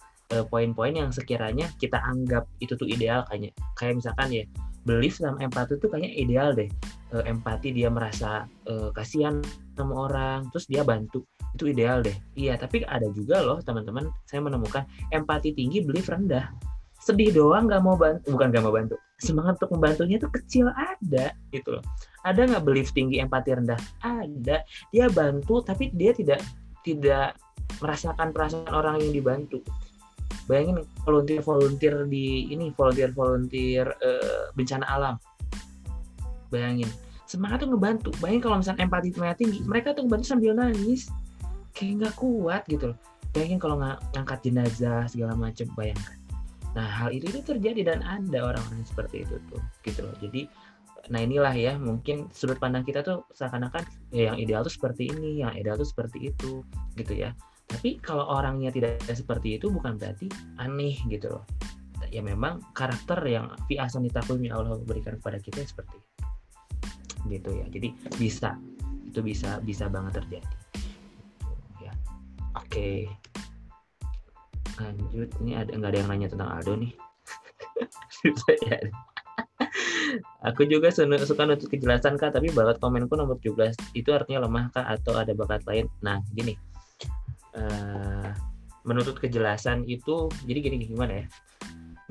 poin-poin yang sekiranya kita anggap itu tuh ideal. Kayaknya kayak misalkan ya belief sama empati tuh kayaknya ideal deh. Eh, empati dia merasa eh, kasihan sama orang terus dia bantu itu ideal deh. Iya tapi ada juga loh teman-teman saya menemukan empati tinggi belief rendah. Sedih doang nggak mau bantu bukan nggak mau bantu. Semangat untuk membantunya itu kecil ada gitu loh. Ada nggak belief tinggi empati rendah? Ada. Dia bantu tapi dia tidak tidak merasakan perasaan orang yang dibantu. Bayangin volunteer volunteer di ini volunteer volunteer eh, bencana alam. Bayangin. Semangat tuh ngebantu. Bayangin kalau misalnya empati mereka tinggi mereka tuh ngebantu sambil nangis kayak nggak kuat gitu loh bayangin kalau ng ngangkat jenazah segala macam bayangkan Nah, hal itu itu terjadi dan ada orang-orang seperti itu tuh, gitu loh. Jadi, nah inilah ya, mungkin sudut pandang kita tuh seakan-akan ya yang ideal tuh seperti ini, yang ideal tuh seperti itu, gitu ya. Tapi kalau orangnya tidak seperti itu bukan berarti aneh gitu loh. Ya memang karakter yang fi asani yang Allah berikan kepada kita seperti itu. Gitu ya. Jadi bisa itu bisa bisa banget terjadi. Oke. Lanjut ini ada nggak ada yang nanya tentang Aldo nih. Aku juga suka nutut kejelasan kak tapi bakat komenku nomor 17 itu artinya lemah kak atau ada bakat lain? Nah gini. Eh, menuntut kejelasan itu jadi gini gimana ya?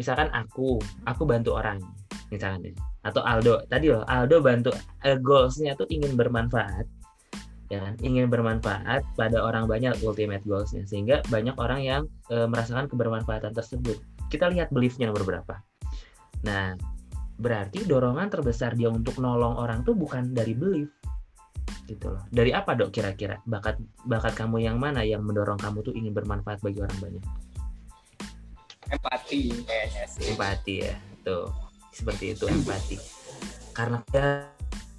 Misalkan aku aku bantu orang misalkan atau Aldo. Tadi loh Aldo bantu eh, goalsnya tuh ingin bermanfaat kan? ingin bermanfaat pada orang banyak ultimate goalsnya. Sehingga banyak orang yang e, merasakan kebermanfaatan tersebut. Kita lihat beliefnya nomor berapa. Nah berarti dorongan terbesar dia untuk nolong orang tuh bukan dari belief. Gitu loh. Dari apa dok kira-kira? Bakat bakat kamu yang mana yang mendorong kamu tuh ingin bermanfaat bagi orang banyak? Empati kayaknya sih. Empati ya tuh. Seperti itu empati. Karena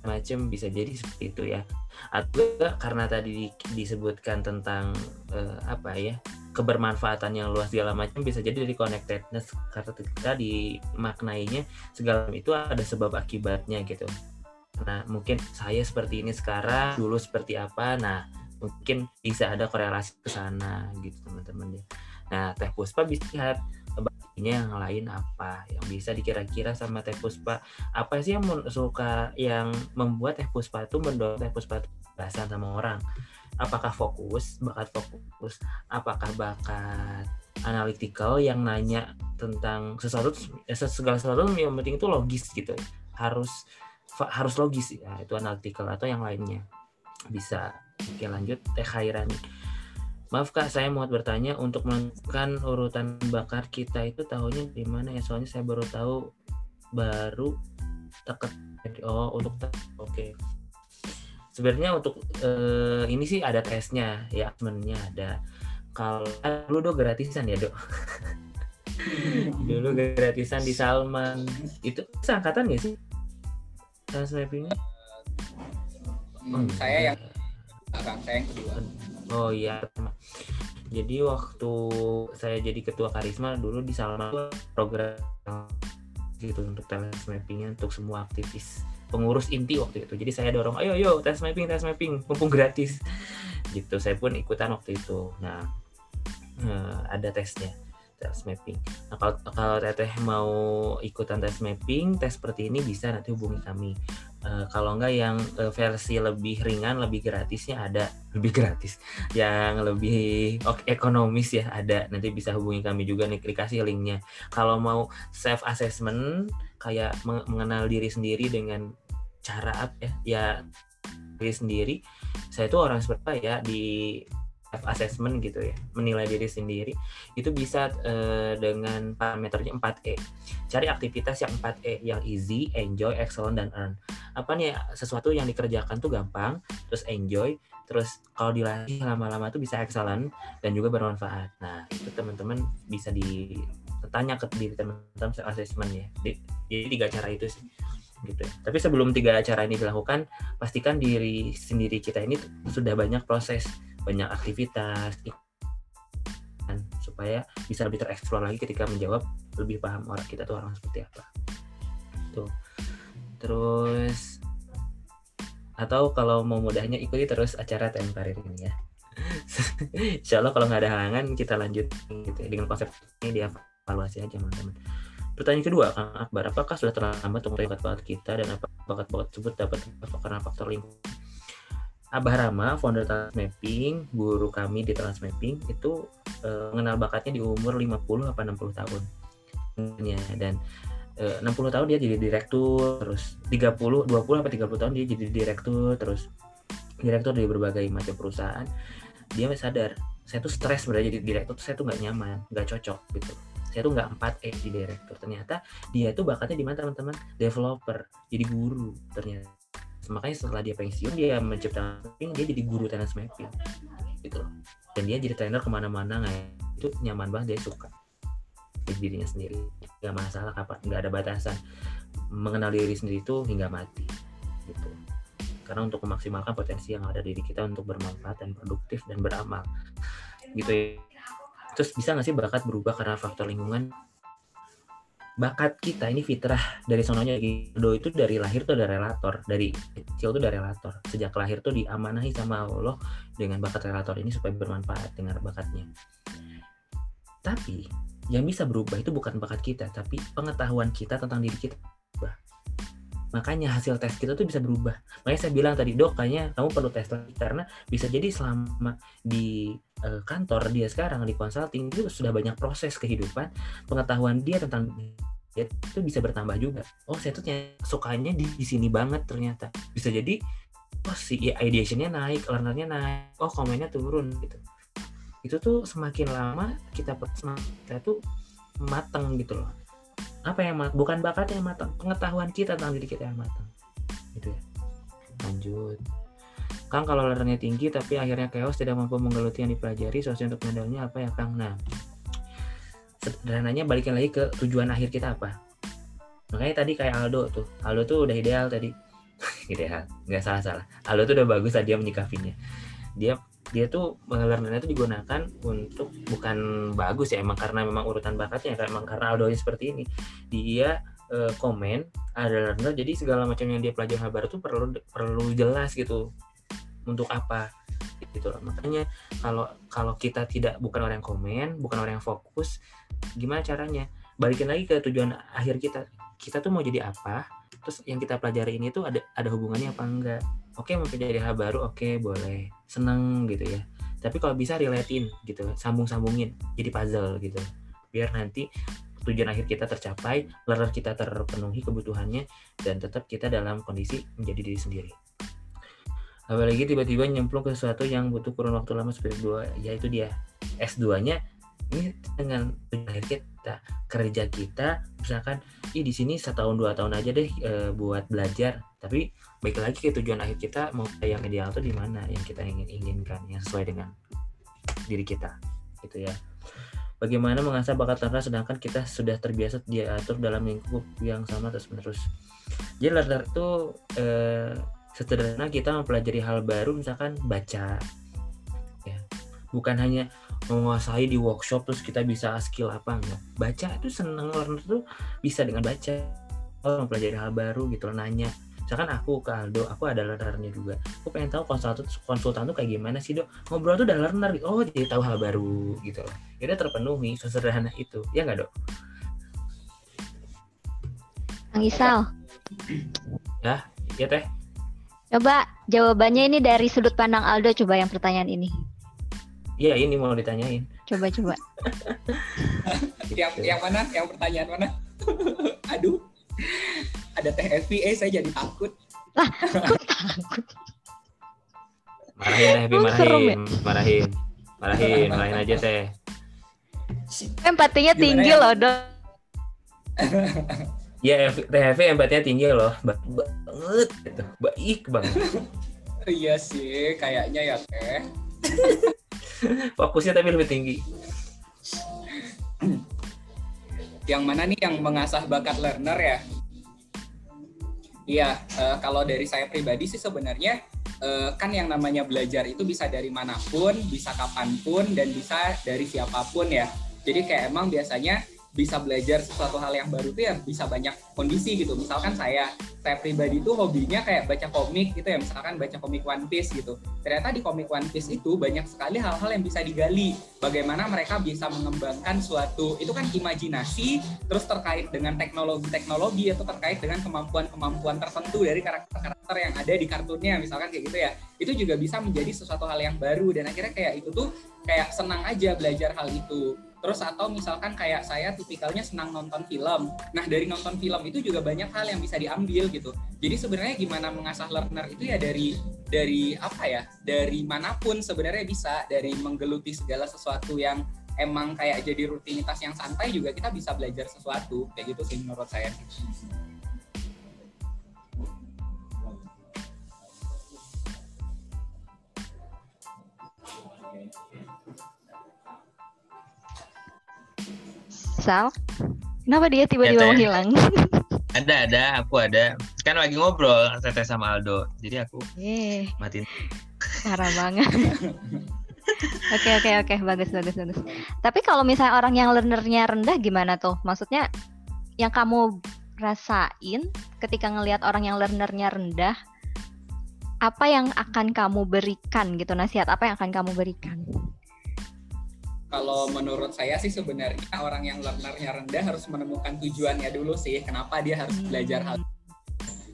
macam bisa jadi seperti itu ya atau karena tadi di- disebutkan tentang eh, apa ya kebermanfaatan yang luas segala macam bisa jadi dari connectedness karena kita dimaknainya segala itu ada sebab akibatnya gitu. Nah mungkin saya seperti ini sekarang dulu seperti apa nah mungkin bisa ada korelasi ke sana gitu teman-teman ya. Nah teh puspa bisa lihat ini yang lain apa? Yang bisa dikira-kira sama Teh Puspa? Apa sih yang suka yang membuat Teh Puspa itu mendorong Teh Puspa itu bahasan sama orang? Apakah fokus bakat fokus? Apakah bakat analytical yang nanya tentang sesuatu eh, segala sesuatu yang penting itu logis gitu? Harus harus logis. Ya itu analytical atau yang lainnya. Bisa. Oke lanjut. Teh Khairani maaf kak saya mau bertanya untuk menentukan urutan bakat kita itu tahunya di mana ya? Soalnya saya baru tahu baru teket oh untuk oke. Sebenarnya untuk eh, ini sih ada tesnya ya sebenarnya ada. Kalau dulu dong gratisan ya dok? Dulu gratisan di Salman. Itu seangkatan gak sih? Trans mappingnya Hmm, saya yang Kang, saya yang kedua. Oh iya jadi waktu saya jadi ketua karisma dulu di Salman itu program gitu untuk talent mappingnya untuk semua aktivis pengurus inti waktu itu. Jadi saya dorong ayo ayo tes mapping tes mapping mumpung gratis. Gitu saya pun ikutan waktu itu. Nah eh, ada tesnya tes mapping. Nah kalau kalau teteh mau ikutan tes mapping tes seperti ini bisa nanti hubungi kami Eh, kalau enggak yang eh, versi lebih ringan lebih gratisnya ada. Lebih gratis. Yang lebih ok- ekonomis ya ada. Nanti bisa hubungi kami juga nih dikasih linknya. Kalau mau self assessment kayak meng- mengenal diri sendiri dengan cara apa ya ya diri sendiri. Saya itu orang seperti apa ya di self assessment gitu ya menilai diri sendiri itu bisa eh, dengan parameternya 4E cari aktivitas yang 4E yang easy enjoy excellent dan earn. Apa nih sesuatu yang dikerjakan tuh gampang terus enjoy terus kalau dilatih lama-lama tuh bisa excellent dan juga bermanfaat. Nah itu teman-teman bisa ditanya ke diri teman-teman self assessment ya. Di- jadi tiga cara itu sih gitu ya. tapi sebelum tiga cara ini dilakukan pastikan diri sendiri kita ini sudah banyak proses banyak aktivitas kan, supaya bisa lebih tereksplor lagi ketika menjawab lebih paham orang kita tuh orang seperti apa. Tuh. Terus atau kalau mau mudahnya ikuti terus acara TM Karir ini ya. Insya Allah kalau nggak ada halangan kita lanjut gitu ya. dengan konsep ini dievaluasi aja teman-teman. Pertanyaan kedua Kang Akbar apakah sudah terlambat untuk mengetahui bakat kita dan apa bakat-bakat tersebut dapat karena faktor lingkungan Abah Rama, founder Transmapping, guru kami di Transmapping itu eh, mengenal bakatnya di umur 50 apa 60 tahun. Dan eh, 60 tahun dia jadi direktur, terus 30 20 apa 30 tahun dia jadi direktur, terus direktur di berbagai macam perusahaan. Dia sadar, saya tuh stres sebenarnya jadi direktur, saya tuh nggak nyaman, nggak cocok gitu. Saya tuh nggak 4 E di direktur. Ternyata dia tuh bakatnya di mana teman-teman? Developer, jadi guru ternyata makanya setelah dia pensiun dia menciptakan dia jadi guru tenis mapping gitu loh. Dan dia jadi trainer ke mana-mana nggak itu nyaman banget dia suka. Jadi dirinya sendiri nggak masalah kapan nggak ada batasan. Mengenal diri sendiri itu hingga mati gitu. Karena untuk memaksimalkan potensi yang ada di diri kita untuk bermanfaat dan produktif dan beramal gitu ya. Terus bisa nggak sih bakat berubah karena faktor lingkungan bakat kita ini fitrah dari sononya do itu dari lahir tuh ada relator dari kecil tuh ada relator. Sejak lahir tuh diamanahi sama Allah dengan bakat relator ini supaya bermanfaat dengan bakatnya. Tapi yang bisa berubah itu bukan bakat kita tapi pengetahuan kita tentang diri kita. Makanya hasil tes kita tuh bisa berubah makanya saya bilang tadi dok kayaknya kamu perlu tes lagi karena bisa jadi selama di eh, kantor dia sekarang di consulting itu sudah banyak proses kehidupan pengetahuan dia tentang dia itu bisa bertambah juga. Oh, saya tuh sukanya di, di sini banget ternyata. Bisa jadi oh si ya, ideationnya naik, learnernya naik, oh komennya turun gitu. Itu tuh semakin lama kita semakin kita tuh matang gitu loh. Apa yang mat- bukan bakat yang matang, pengetahuan kita tentang diri kita yang matang. Gitu ya. Lanjut. Kang kalau learnernya tinggi tapi akhirnya chaos tidak mampu menggeluti yang dipelajari, solusi untuk mengendalinya apa ya Kang? Nah, sederhananya balikin lagi ke tujuan akhir kita apa makanya tadi kayak Aldo tuh Aldo tuh udah ideal tadi ideal nggak salah salah Aldo tuh udah bagus tadi dia menyikapinya dia dia tuh learnernya itu digunakan untuk bukan bagus ya emang karena memang urutan bakatnya karena emang karena Aldo seperti ini. Dia eh, komen ada learner jadi segala macam yang dia pelajari hal baru tuh perlu perlu jelas gitu untuk apa gitu loh. Makanya kalau kalau kita tidak bukan orang yang komen bukan orang yang fokus gimana caranya? Balikin lagi ke tujuan akhir kita. Kita tuh mau jadi apa? Terus yang kita pelajari ini tuh ada ada hubungannya apa enggak oke mau pelajari hal baru oke boleh. Seneng gitu ya. Tapi kalau bisa relatein gitu. Sambung-sambungin jadi puzzle gitu. Biar nanti tujuan akhir kita tercapai learner kita terpenuhi kebutuhannya dan tetap kita dalam kondisi menjadi diri sendiri. Apalagi tiba-tiba nyemplung ke sesuatu yang butuh kurun waktu lama seperti dua yaitu dia. S2 nya ini dengan akhir kita kerja kita misalkan ih di sini setahun dua tahun aja deh e, buat belajar. Tapi baik lagi ke tujuan akhir kita mau yang ideal tuh di mana? Yang kita ingin inginkan yang sesuai dengan diri kita gitu ya. Bagaimana mengasah bakat learner sedangkan kita sudah terbiasa diatur dalam lingkup yang sama terus menerus jadi learner itu eh, sederhana kita mempelajari hal baru misalkan baca ya. Bukan hanya menguasai di workshop terus kita bisa skill apa enggak. Baca itu seneng learner tuh bisa dengan baca. Mempelajari hal baru gitu nanya misalkan aku ke Aldo aku ada learnernya juga. Aku pengen tahu konsultan konsultan tuh kayak gimana sih dok? Ngobrol tuh udah learner oh jadi tahu hal baru gitu jadi terpenuhi sesederhana itu. Ya nggak dok? Kang Isal. Ya ya teh? Coba jawabannya ini dari sudut pandang Aldo coba yang pertanyaan ini. Iya ini mau ditanyain. Coba coba. yang yang mana? Yang pertanyaan mana? Aduh ada teh Evi, eh saya jadi takut. Lah, kok takut? Marahin teh Evi, marahin, ya? marahin, marahin, marahin aja teh. Empatinya tinggi ya? loh, dok. ya, teh Evi empatinya tinggi loh, ba banget, gitu. baik banget. iya sih, kayaknya ya teh. Fokusnya tapi lebih tinggi. yang mana nih yang mengasah bakat learner ya? Iya, uh, kalau dari saya pribadi sih sebenarnya uh, kan yang namanya belajar itu bisa dari mana pun, bisa kapan pun, dan bisa dari siapa pun ya. Jadi kayak emang biasanya bisa belajar sesuatu hal yang baru tuh ya bisa banyak kondisi gitu. Misalkan saya saya pribadi tuh hobinya kayak baca komik gitu ya, misalkan baca komik One Piece gitu. Ternyata di komik One Piece itu banyak sekali hal-hal yang bisa digali. Bagaimana mereka bisa mengembangkan suatu itu kan imajinasi terus terkait dengan teknologi-teknologi atau terkait dengan kemampuan-kemampuan tertentu dari karakter-karakter yang ada di kartunnya misalkan kayak gitu ya. Itu juga bisa menjadi sesuatu hal yang baru dan akhirnya kayak itu tuh kayak senang aja belajar hal itu Terus atau misalkan kayak saya tipikalnya senang nonton film. Nah dari nonton film itu juga banyak hal yang bisa diambil gitu. Jadi sebenarnya gimana mengasah learner itu ya dari dari apa ya? Dari mana pun sebenarnya bisa dari menggeluti segala sesuatu yang emang kayak jadi rutinitas yang santai juga kita bisa belajar sesuatu kayak gitu sih menurut saya. Sal? Kenapa dia tiba-tiba ya, menghilang? Ada, ada, aku ada. Kan lagi ngobrol Tete sama Aldo. Jadi aku eh, matiin. Parah banget. Oke oke oke bagus bagus bagus. Tapi kalau misalnya orang yang learnernya rendah gimana tuh? Maksudnya yang kamu rasain ketika ngelihat orang yang learnernya rendah, apa yang akan kamu berikan gitu nasihat apa yang akan kamu berikan? Kalau menurut saya sih sebenarnya orang yang learnernya rendah harus menemukan tujuannya dulu sih kenapa dia harus belajar hal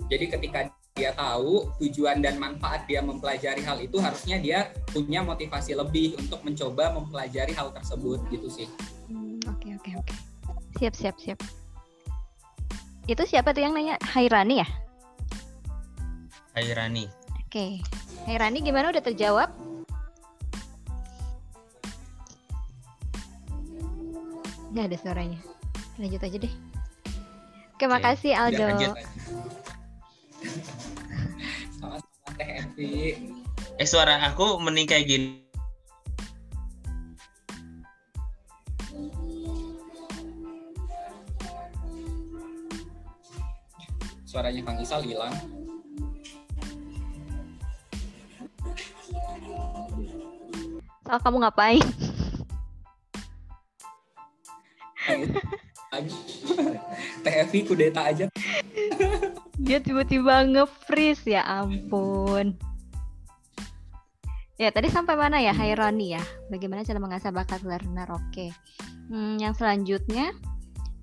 jadi ketika dia tahu tujuan dan manfaat dia mempelajari hal itu harusnya dia punya motivasi lebih untuk mencoba mempelajari hal tersebut gitu sih. Hmm, oke oke oke. Siap siap siap. Itu siapa tuh yang nanya? Hairani ya? Hairani. Oke. Okay. Hairani gimana? Udah terjawab Nggak ada suaranya. Lanjut aja deh. Oke, makasih Aldo. Sama-sama Teh Evi. Eh suara aku mending kayak gini. Suaranya Kang Isal hilang. Soal kamu ngapain? TFI kudeta aja. Dia tiba-tiba nge-freeze ya ampun. Ya tadi sampai mana ya Hairani ya? Bagaimana cara mengasah bakat learner? Oke. Hmm, yang selanjutnya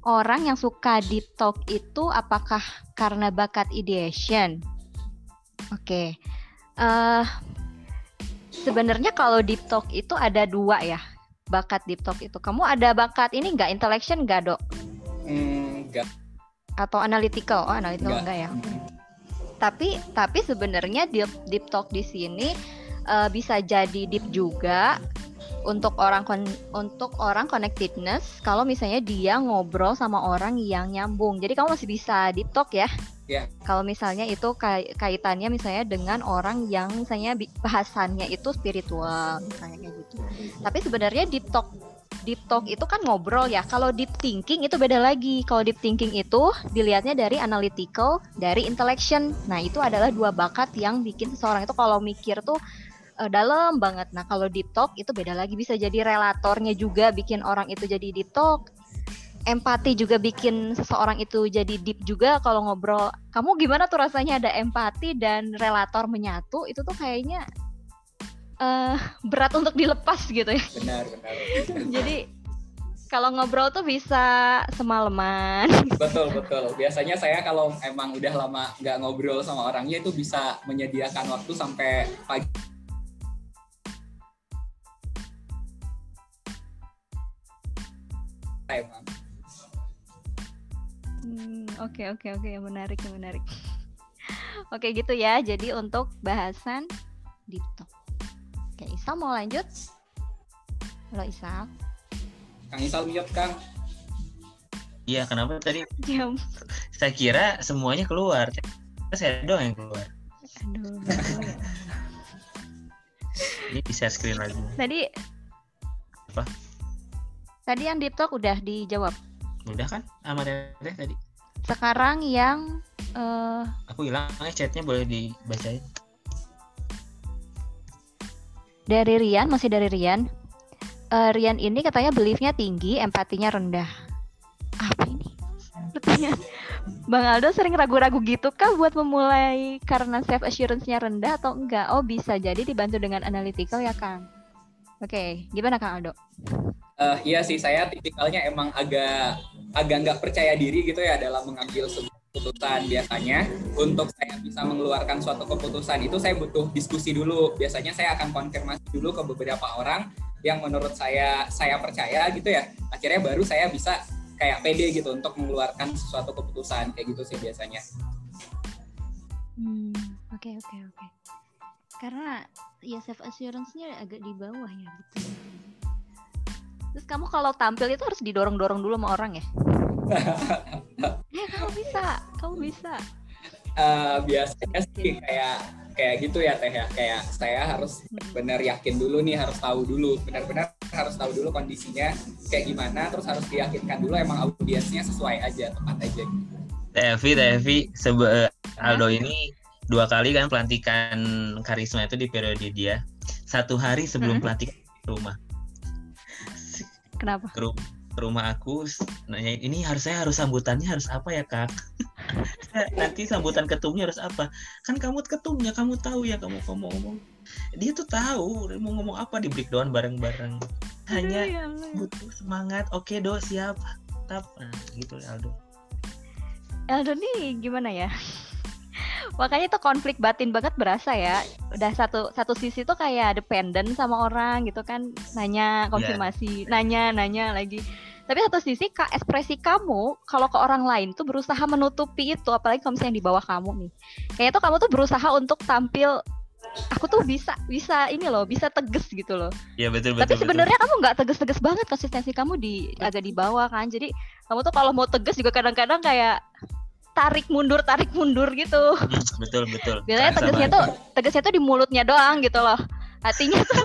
orang yang suka deep talk itu apakah karena bakat ideation? Oke. Uh, sebenarnya kalau deep talk itu ada dua ya bakat deep talk itu. Kamu ada bakat ini nggak intellection nggak dok? Enggak. Atau analytical? Oh analytical Nggak. enggak ya? Tapi tapi sebenarnya deep deep talk di sini eh, bisa jadi deep juga untuk orang kon- untuk orang connectedness kalau misalnya dia ngobrol sama orang yang nyambung. Jadi kamu masih bisa deep talk ya? Ya. Kalau misalnya itu kai- kaitannya misalnya dengan orang yang misalnya bahasannya itu spiritual misalnya kayak gitu. Tapi sebenarnya deep talk deep talk itu kan ngobrol ya. Kalau deep thinking itu beda lagi. Kalau deep thinking itu dilihatnya dari analytical, dari intellection. Nah, itu adalah dua bakat yang bikin seseorang itu kalau mikir tuh eh, dalam banget. Nah, kalau deep talk itu beda lagi bisa jadi relatornya juga bikin orang itu jadi deep talk. Empati juga bikin seseorang itu jadi deep juga kalau ngobrol. Kamu gimana tuh rasanya ada empati dan relator menyatu? Itu tuh kayaknya eh berat untuk dilepas gitu ya. Benar, benar. Jadi kalau ngobrol tuh bisa semalaman. Betul, betul. Biasanya saya kalau emang udah lama nggak ngobrol sama orangnya itu bisa menyediakan waktu sampai pagi. Emang. Hmm, Oke oke oke menarik menarik. Oke gitu ya. Jadi untuk bahasan deep talk. Oke Isa mau lanjut? Halo Isa. Kang Isal mute, Kang. Iya, kenapa tadi Diam. saya kira semuanya keluar. Saya doang yang keluar. Aduh. Ini di share screen lagi. Tadi Apa? Tadi yang deep talk udah dijawab. Udah kan sama Teteh tadi. Sekarang yang eh Aku hilang eh, chatnya boleh dibacain. dari Rian masih dari Rian. Eh, Rian ini katanya beliefnya tinggi, empatinya rendah. Apa ini? Pertanyaan. Bang Aldo sering ragu-ragu gitu kah buat memulai karena self assurance-nya rendah atau enggak? Oh bisa jadi dibantu dengan analytical ya Kang. Oke, gimana Kang Aldo? Eh, iya sih, saya tipikalnya emang agak agak nggak percaya diri gitu ya dalam mengambil sebuah keputusan. Biasanya untuk saya bisa mengeluarkan suatu keputusan itu saya butuh diskusi dulu. Biasanya saya akan konfirmasi dulu ke beberapa orang yang menurut saya saya percaya gitu ya. Akhirnya baru saya bisa kayak pede gitu untuk mengeluarkan sesuatu keputusan kayak gitu sih biasanya. Hmm, oke oke oke. Karena ya self assurance-nya agak di bawah ya, betul. Terus kamu kalau tampil itu harus didorong-dorong dulu sama orang ya? ya kamu bisa, kamu bisa. Eh, biasanya sih kayak kayak gitu ya teh ya kayak saya harus benar yakin dulu nih harus tahu dulu benar-benar harus tahu dulu kondisinya kayak gimana terus harus diyakinkan dulu emang audiensnya sesuai aja tepat aja gitu. Tevi, Tevi, sebe Aldo ini dua kali kan pelantikan karisma itu di periode dia. Satu hari sebelum Hmm. pelantikan rumah. Kenapa? Ke, ru- ke rumah aku nanya ini harus saya harus sambutannya harus apa ya kak? Nanti sambutan ketumnya harus apa? Kan kamu ketumnya, kamu tahu ya kamu ngomong-ngomong. Dia tuh tahu mau ngomong apa di breakdown bareng-bareng. Hanya Aduh, ya butuh semangat. Oke do siap. Tap. Nah, gitu Aldo. Aldo nih gimana ya? Makanya tuh konflik batin banget berasa ya. Udah satu satu sisi tuh kayak dependent sama orang gitu kan, nanya konfirmasi, nanya nanya lagi. Tapi satu sisi kak ekspresi kamu kalau ke orang lain tuh berusaha menutupi itu, apalagi kalau misalnya di bawah kamu nih. Kayaknya tuh kamu tuh berusaha untuk tampil aku tuh bisa bisa ini loh, bisa tegas gitu loh. Ya betul betul. Tapi sebenarnya kamu nggak tegas-tegas banget konsistensi kamu di agak di bawah kan. Jadi kamu tuh kalau mau tegas juga kadang-kadang kayak tarik mundur tarik mundur gitu. Hmm, betul betul. Biasanya tegasnya tuh tegasnya tuh di mulutnya doang gitu loh. Hatinya tuh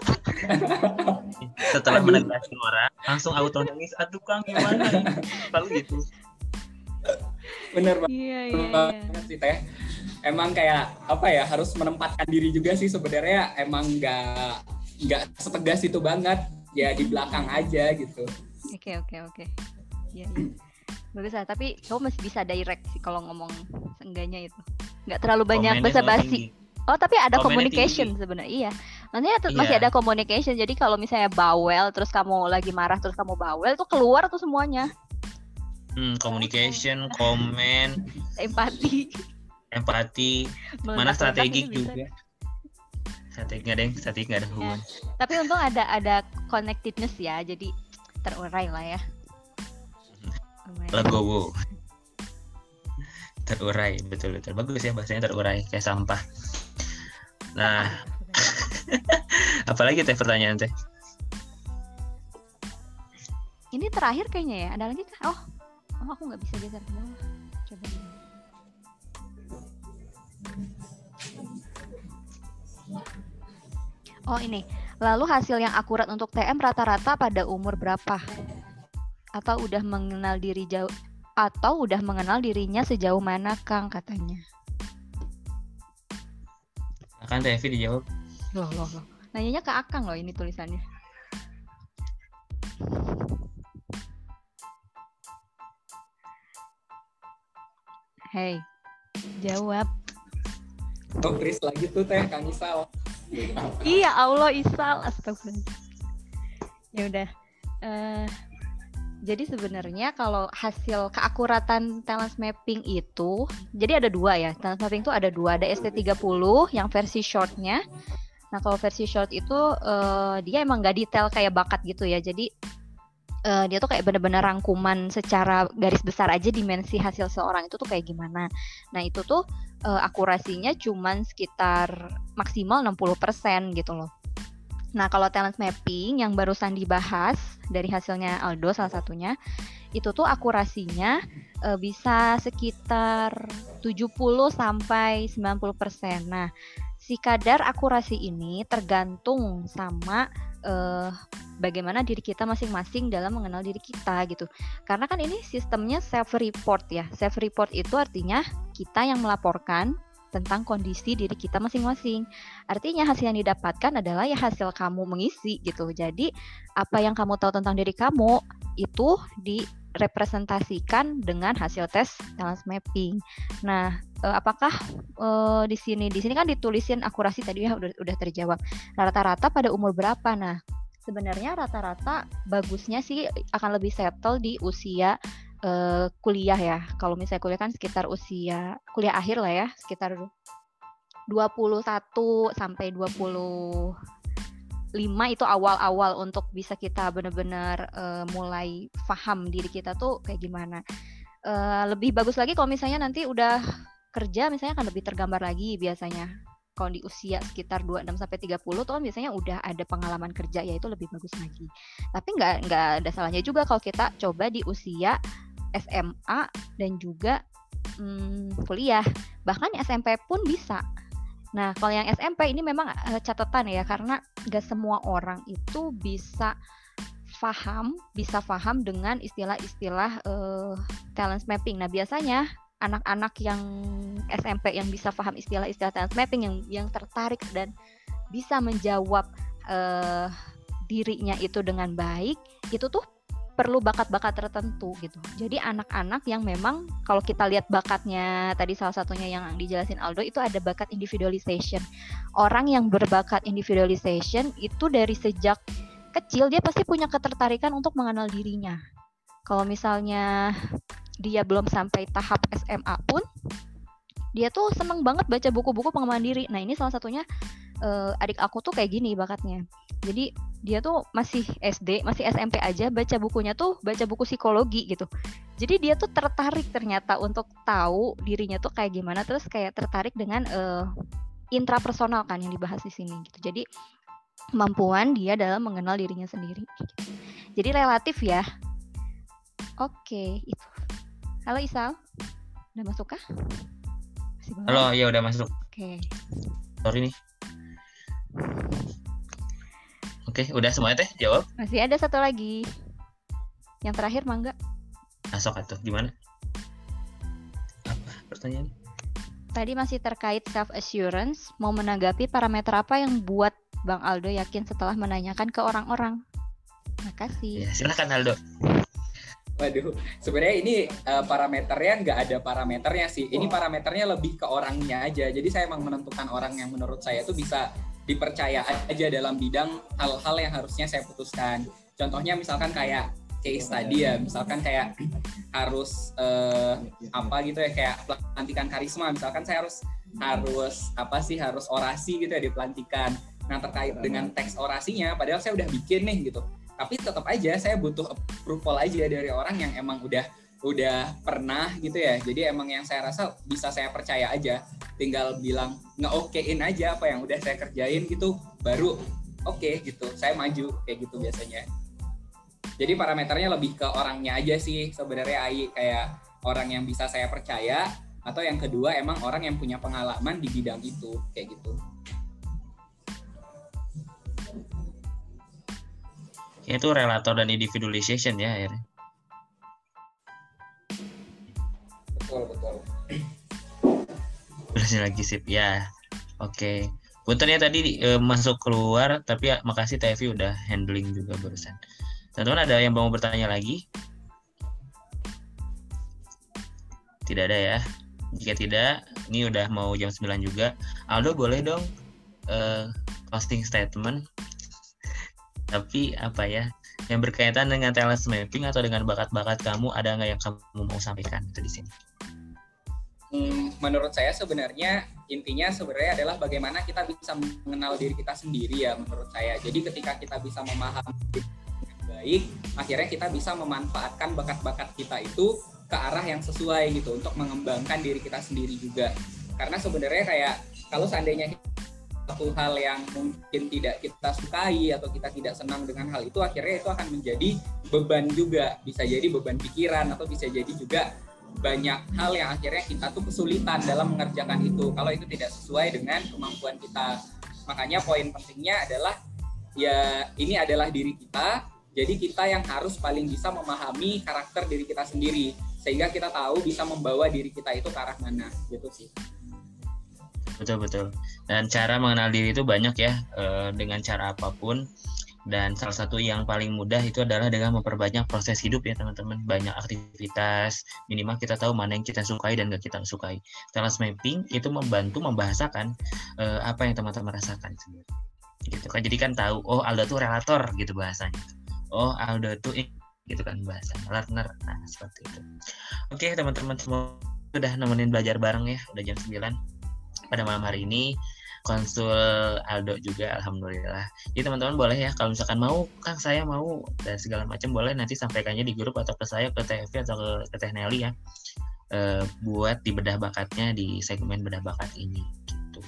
setelah Aduh. menegaskan orang langsung auto nangis aduh kang gimana lalu gitu Bener banget. iya iya iya. sih teh emang kayak apa ya harus menempatkan diri juga sih sebenarnya emang nggak nggak setegas itu banget ya di belakang aja gitu Oke oke oke. Iya iya. Bagus lah, tapi kamu masih bisa direct sih kalau ngomong seenggaknya itu. Nggak terlalu banyak Komennya basa-basi. Oh tapi ada Komennya communication sebenarnya iya. Maksudnya tuh masih Iya. ada communication. Jadi kalau misalnya bawel terus kamu lagi marah terus kamu bawel tuh keluar tuh semuanya. hmm, communication komen Empati. empati mana strategi itu bisa. juga statik nggak deng statik nggak ada hubungan Tapi untung ada ada connectedness ya, jadi terurai lah ya. Lumayan. legowo terurai betul betul bagus ya bahasanya terurai kayak sampah nah apalagi teh pertanyaan teh Ini terakhir kayaknya ya. Ada lagi kah? Oh, oh aku nggak bisa geser ke bawah. Coba dulu. Oh ini, lalu hasil yang akurat untuk TM rata-rata pada umur berapa? Atau udah mengenal diri jauh atau udah mengenal dirinya sejauh mana Kang katanya? akan teh Evi dijawab Loh, loh, loh. Nanyanya ke Akang loh ini tulisannya. Hei, jawab. Oh, Chris lagi tuh teh Kang Isal. Iya Allah Isal Astagfirullah. Ya udah. Eh, jadi sebenarnya kalau hasil keakuratan talent mapping itu, jadi ada dua ya. Talent mapping itu ada dua, ada ST30 yang versi shortnya. Nah kalau versi short itu eh, dia emang nggak detail kayak bakat gitu ya. Jadi eh, dia tuh kayak bener-bener rangkuman secara garis besar aja dimensi hasil seorang itu tuh kayak gimana. Nah itu tuh eh, akurasinya cuman sekitar maksimal 60% gitu loh. Nah, kalau talent mapping yang barusan dibahas dari hasilnya Aldo salah satunya, itu tuh akurasinya eh, bisa sekitar 70 sampai 90%. Nah, si kadar akurasi ini tergantung sama eh, bagaimana diri kita masing-masing dalam mengenal diri kita gitu. Karena kan ini sistemnya self report ya. Self report itu artinya kita yang melaporkan tentang kondisi diri kita masing-masing. Artinya hasil yang didapatkan adalah ya hasil kamu mengisi gitu. Jadi apa yang kamu tahu tentang diri kamu itu direpresentasikan dengan hasil tes talent mapping. Nah, eh, apakah eh, di sini di sini kan ditulisin akurasi tadi ya udah udah terjawab. Rata-rata pada umur berapa? Nah, sebenarnya rata-rata bagusnya sih akan lebih settle di usia eh, kuliah ya. Kalau misalnya kuliah kan sekitar usia kuliah akhir lah ya, sekitar 21 sampai 25 itu awal-awal untuk bisa kita benar-benar eh, mulai paham diri kita tuh kayak gimana. Eh, lebih bagus lagi kalau misalnya nanti udah kerja misalnya akan lebih tergambar lagi biasanya. Kalau di usia sekitar 26 sampai 30 tuh kan biasanya udah ada pengalaman kerja ya itu lebih bagus lagi. Tapi nggak nggak ada salahnya juga kalau kita coba di usia SMA dan juga hmm, kuliah. Bahkan SMP pun bisa. Nah, kalau yang SMP ini memang eh, catatan ya karena nggak semua orang itu bisa paham, bisa paham dengan istilah-istilah eh, talent mapping. Nah, biasanya anak-anak yang SMP yang bisa paham istilah-istilah talent mapping yang yang tertarik dan bisa menjawab eh, dirinya itu dengan baik, itu tuh perlu bakat-bakat tertentu gitu. Jadi anak-anak yang memang kalau kita lihat bakatnya tadi salah satunya yang dijelasin Aldo itu ada bakat individualization. Orang yang berbakat individualization itu dari sejak kecil dia pasti punya ketertarikan untuk mengenal dirinya. Kalau misalnya dia belum sampai tahap SMA pun dia tuh seneng banget baca buku-buku pengembangan diri. Nah ini salah satunya eh, adik aku tuh kayak gini bakatnya. Jadi dia tuh masih SD, masih SMP aja baca bukunya tuh baca buku psikologi gitu. Jadi dia tuh tertarik ternyata untuk tahu dirinya tuh kayak gimana, terus kayak tertarik dengan eh, intrapersonal kan yang dibahas di sini gitu. Jadi kemampuan dia dalam mengenal dirinya sendiri. gitu. Jadi relatif ya. Oke, itu. Halo Isal, udah masuk kah? Masih belum? halo ya udah masuk Oke. sorry nih oke udah semuanya teh jawab Masih ada satu lagi. Yang terakhir mangga. masuk atau gimana apa pertanyaan Tadi masih terkait self assurance, mau menanggapi parameter apa yang buat Bang Aldo yakin setelah menanyakan ke orang-orang? Makasih. ya silahkan Aldo Waduh, sebenarnya ini eh, parameternya nggak ada parameternya sih. Ini parameternya lebih ke orangnya aja. Jadi saya emang menentukan orang yang menurut saya itu bisa dipercaya aja dalam bidang hal-hal yang harusnya saya putuskan. Contohnya misalkan kayak case tadi ya, misalkan kayak harus eh, apa gitu ya kayak pelantikan karisma. Misalkan saya harus harus apa sih harus orasi gitu ya di pelantikan. Nah terkait dengan teks orasinya, padahal saya udah bikin nih gitu. Tapi tetap aja saya butuh approval aja dari orang yang emang udah udah pernah gitu ya. Jadi emang yang saya rasa bisa saya percaya aja. Tinggal bilang nge-okein aja apa yang udah saya kerjain gitu, baru oke okay, gitu. Saya maju kayak gitu biasanya. Jadi parameternya lebih ke orangnya aja sih sebenarnya AI kayak orang yang bisa saya percaya atau yang kedua emang orang yang punya pengalaman di bidang itu kayak gitu. itu relator dan individualization ya akhirnya. Betul betul. Berhasil lagi sip ya. Oke. Punten ya tadi e, masuk keluar tapi ya, makasih Tevi udah handling juga barusan. Teman-teman ada yang mau bertanya lagi? Tidak ada ya. Jika tidak, ini udah mau jam 9 juga. Aldo boleh dong uh, posting statement. Tapi apa ya? Yang berkaitan dengan talent mapping atau dengan bakat-bakat kamu ada nggak yang kamu mau sampaikan itu di sini? Hmm, menurut saya sebenarnya intinya sebenarnya adalah bagaimana kita bisa mengenal diri kita sendiri ya menurut saya. Jadi ketika kita bisa memahami baik, akhirnya kita bisa memanfaatkan bakat-bakat kita itu ke arah yang sesuai gitu untuk mengembangkan diri kita sendiri juga karena sebenarnya kayak kalau seandainya satu hal yang mungkin tidak kita sukai atau kita tidak senang dengan hal itu akhirnya itu akan menjadi beban juga. Bisa jadi beban pikiran atau bisa jadi juga banyak hal yang akhirnya kita tuh kesulitan dalam mengerjakan itu. Kalau itu tidak sesuai dengan kemampuan kita. Makanya poin pentingnya adalah ya ini adalah diri kita. Jadi kita yang harus paling bisa memahami karakter diri kita sendiri. Sehingga kita tahu bisa membawa diri kita itu ke arah mana. Gitu sih betul betul. Dan cara mengenal diri itu banyak ya eh, dengan cara apa pun. Dan salah satu yang paling mudah itu adalah dengan memperbanyak proses hidup ya teman-teman. Banyak aktivitas. Minimal kita tahu mana yang kita sukai dan gak kita sukai. Talent mapping itu membantu membahasakan uh, apa yang teman-teman rasakan gitu kan. Jadi kan tahu oh Aldo tuh relator gitu bahasanya. Oh Aldo tuh gitu kan bahasa learner nah seperti itu. Oke teman-teman semua sudah nemenin belajar bareng ya. Udah jam 9 pada malam hari ini. Konsul Aldo juga alhamdulillah. Jadi teman-teman boleh ya kalau misalkan mau Kang saya mau dan segala macam boleh nanti sampaikannya di grup atau ke saya ke TFV atau ke, ke Teh Nelly ya. E, buat di bedah bakatnya di segmen bedah bakat ini gitu.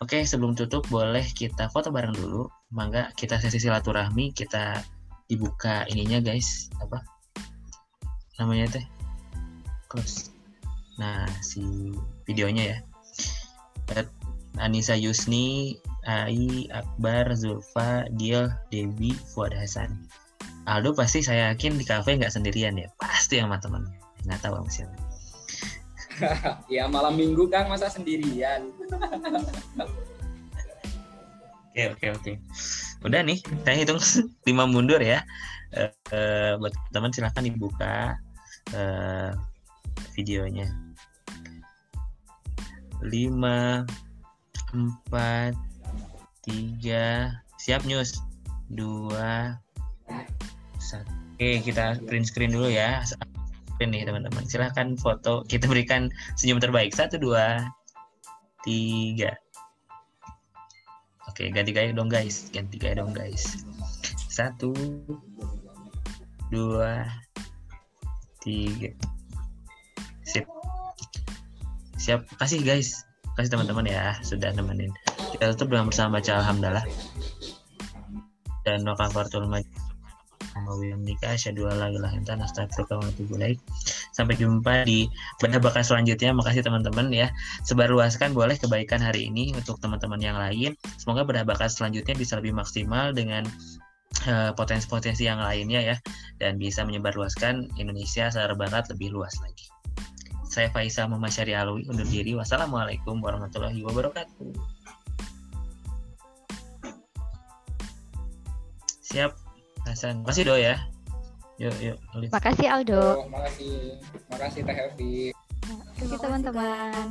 Oke sebelum tutup boleh kita foto bareng dulu. Mangga kita sesi silaturahmi kita dibuka ininya guys. Apa? Namanya teh? Close. Nah si videonya ya Anissa Yusni Ai Akbar Zulfa Dil Dewi Fuad Hasan. Aldo pasti saya yakin di kafe nggak sendirian ya. Pasti sama teman nggak tahu sama siapa. Ya malam minggu kan masa sendirian? Oke oke oke. Udah nih saya hitung lima mundur ya. Uh, buat teman silahkan dibuka uh, videonya lima empat tiga. Siap news dua satu. Oke kita print screen dulu ya. Screen nih teman-teman. Silahkan foto. Kita berikan senyum terbaik. Satu dua tiga. Oke, ganti gaya dong guys. Ganti gaya dong guys. Satu, dua, tiga. Siap. Kasih guys. Kasih teman-teman ya. Sudah nemenin. Kita tutup dengan bersama baca Alhamdulillah. Dan majid ilaha illa baik sampai jumpa di bedah bakal selanjutnya makasih teman-teman ya sebarluaskan boleh kebaikan hari ini untuk teman-teman yang lain semoga bedah bakal selanjutnya bisa lebih maksimal dengan uh, potensi-potensi yang lainnya ya dan bisa menyebarluaskan Indonesia secara barat lebih luas lagi saya Faisal Muhammad Syari Alwi undur diri. Wassalamualaikum warahmatullahi wabarakatuh. Siap, Hasan. Makasih Do ya. Yuk, yuk. Makasih Aldo. Oh, makasih. Makasih Teh Happy. Terima kasih teman-teman.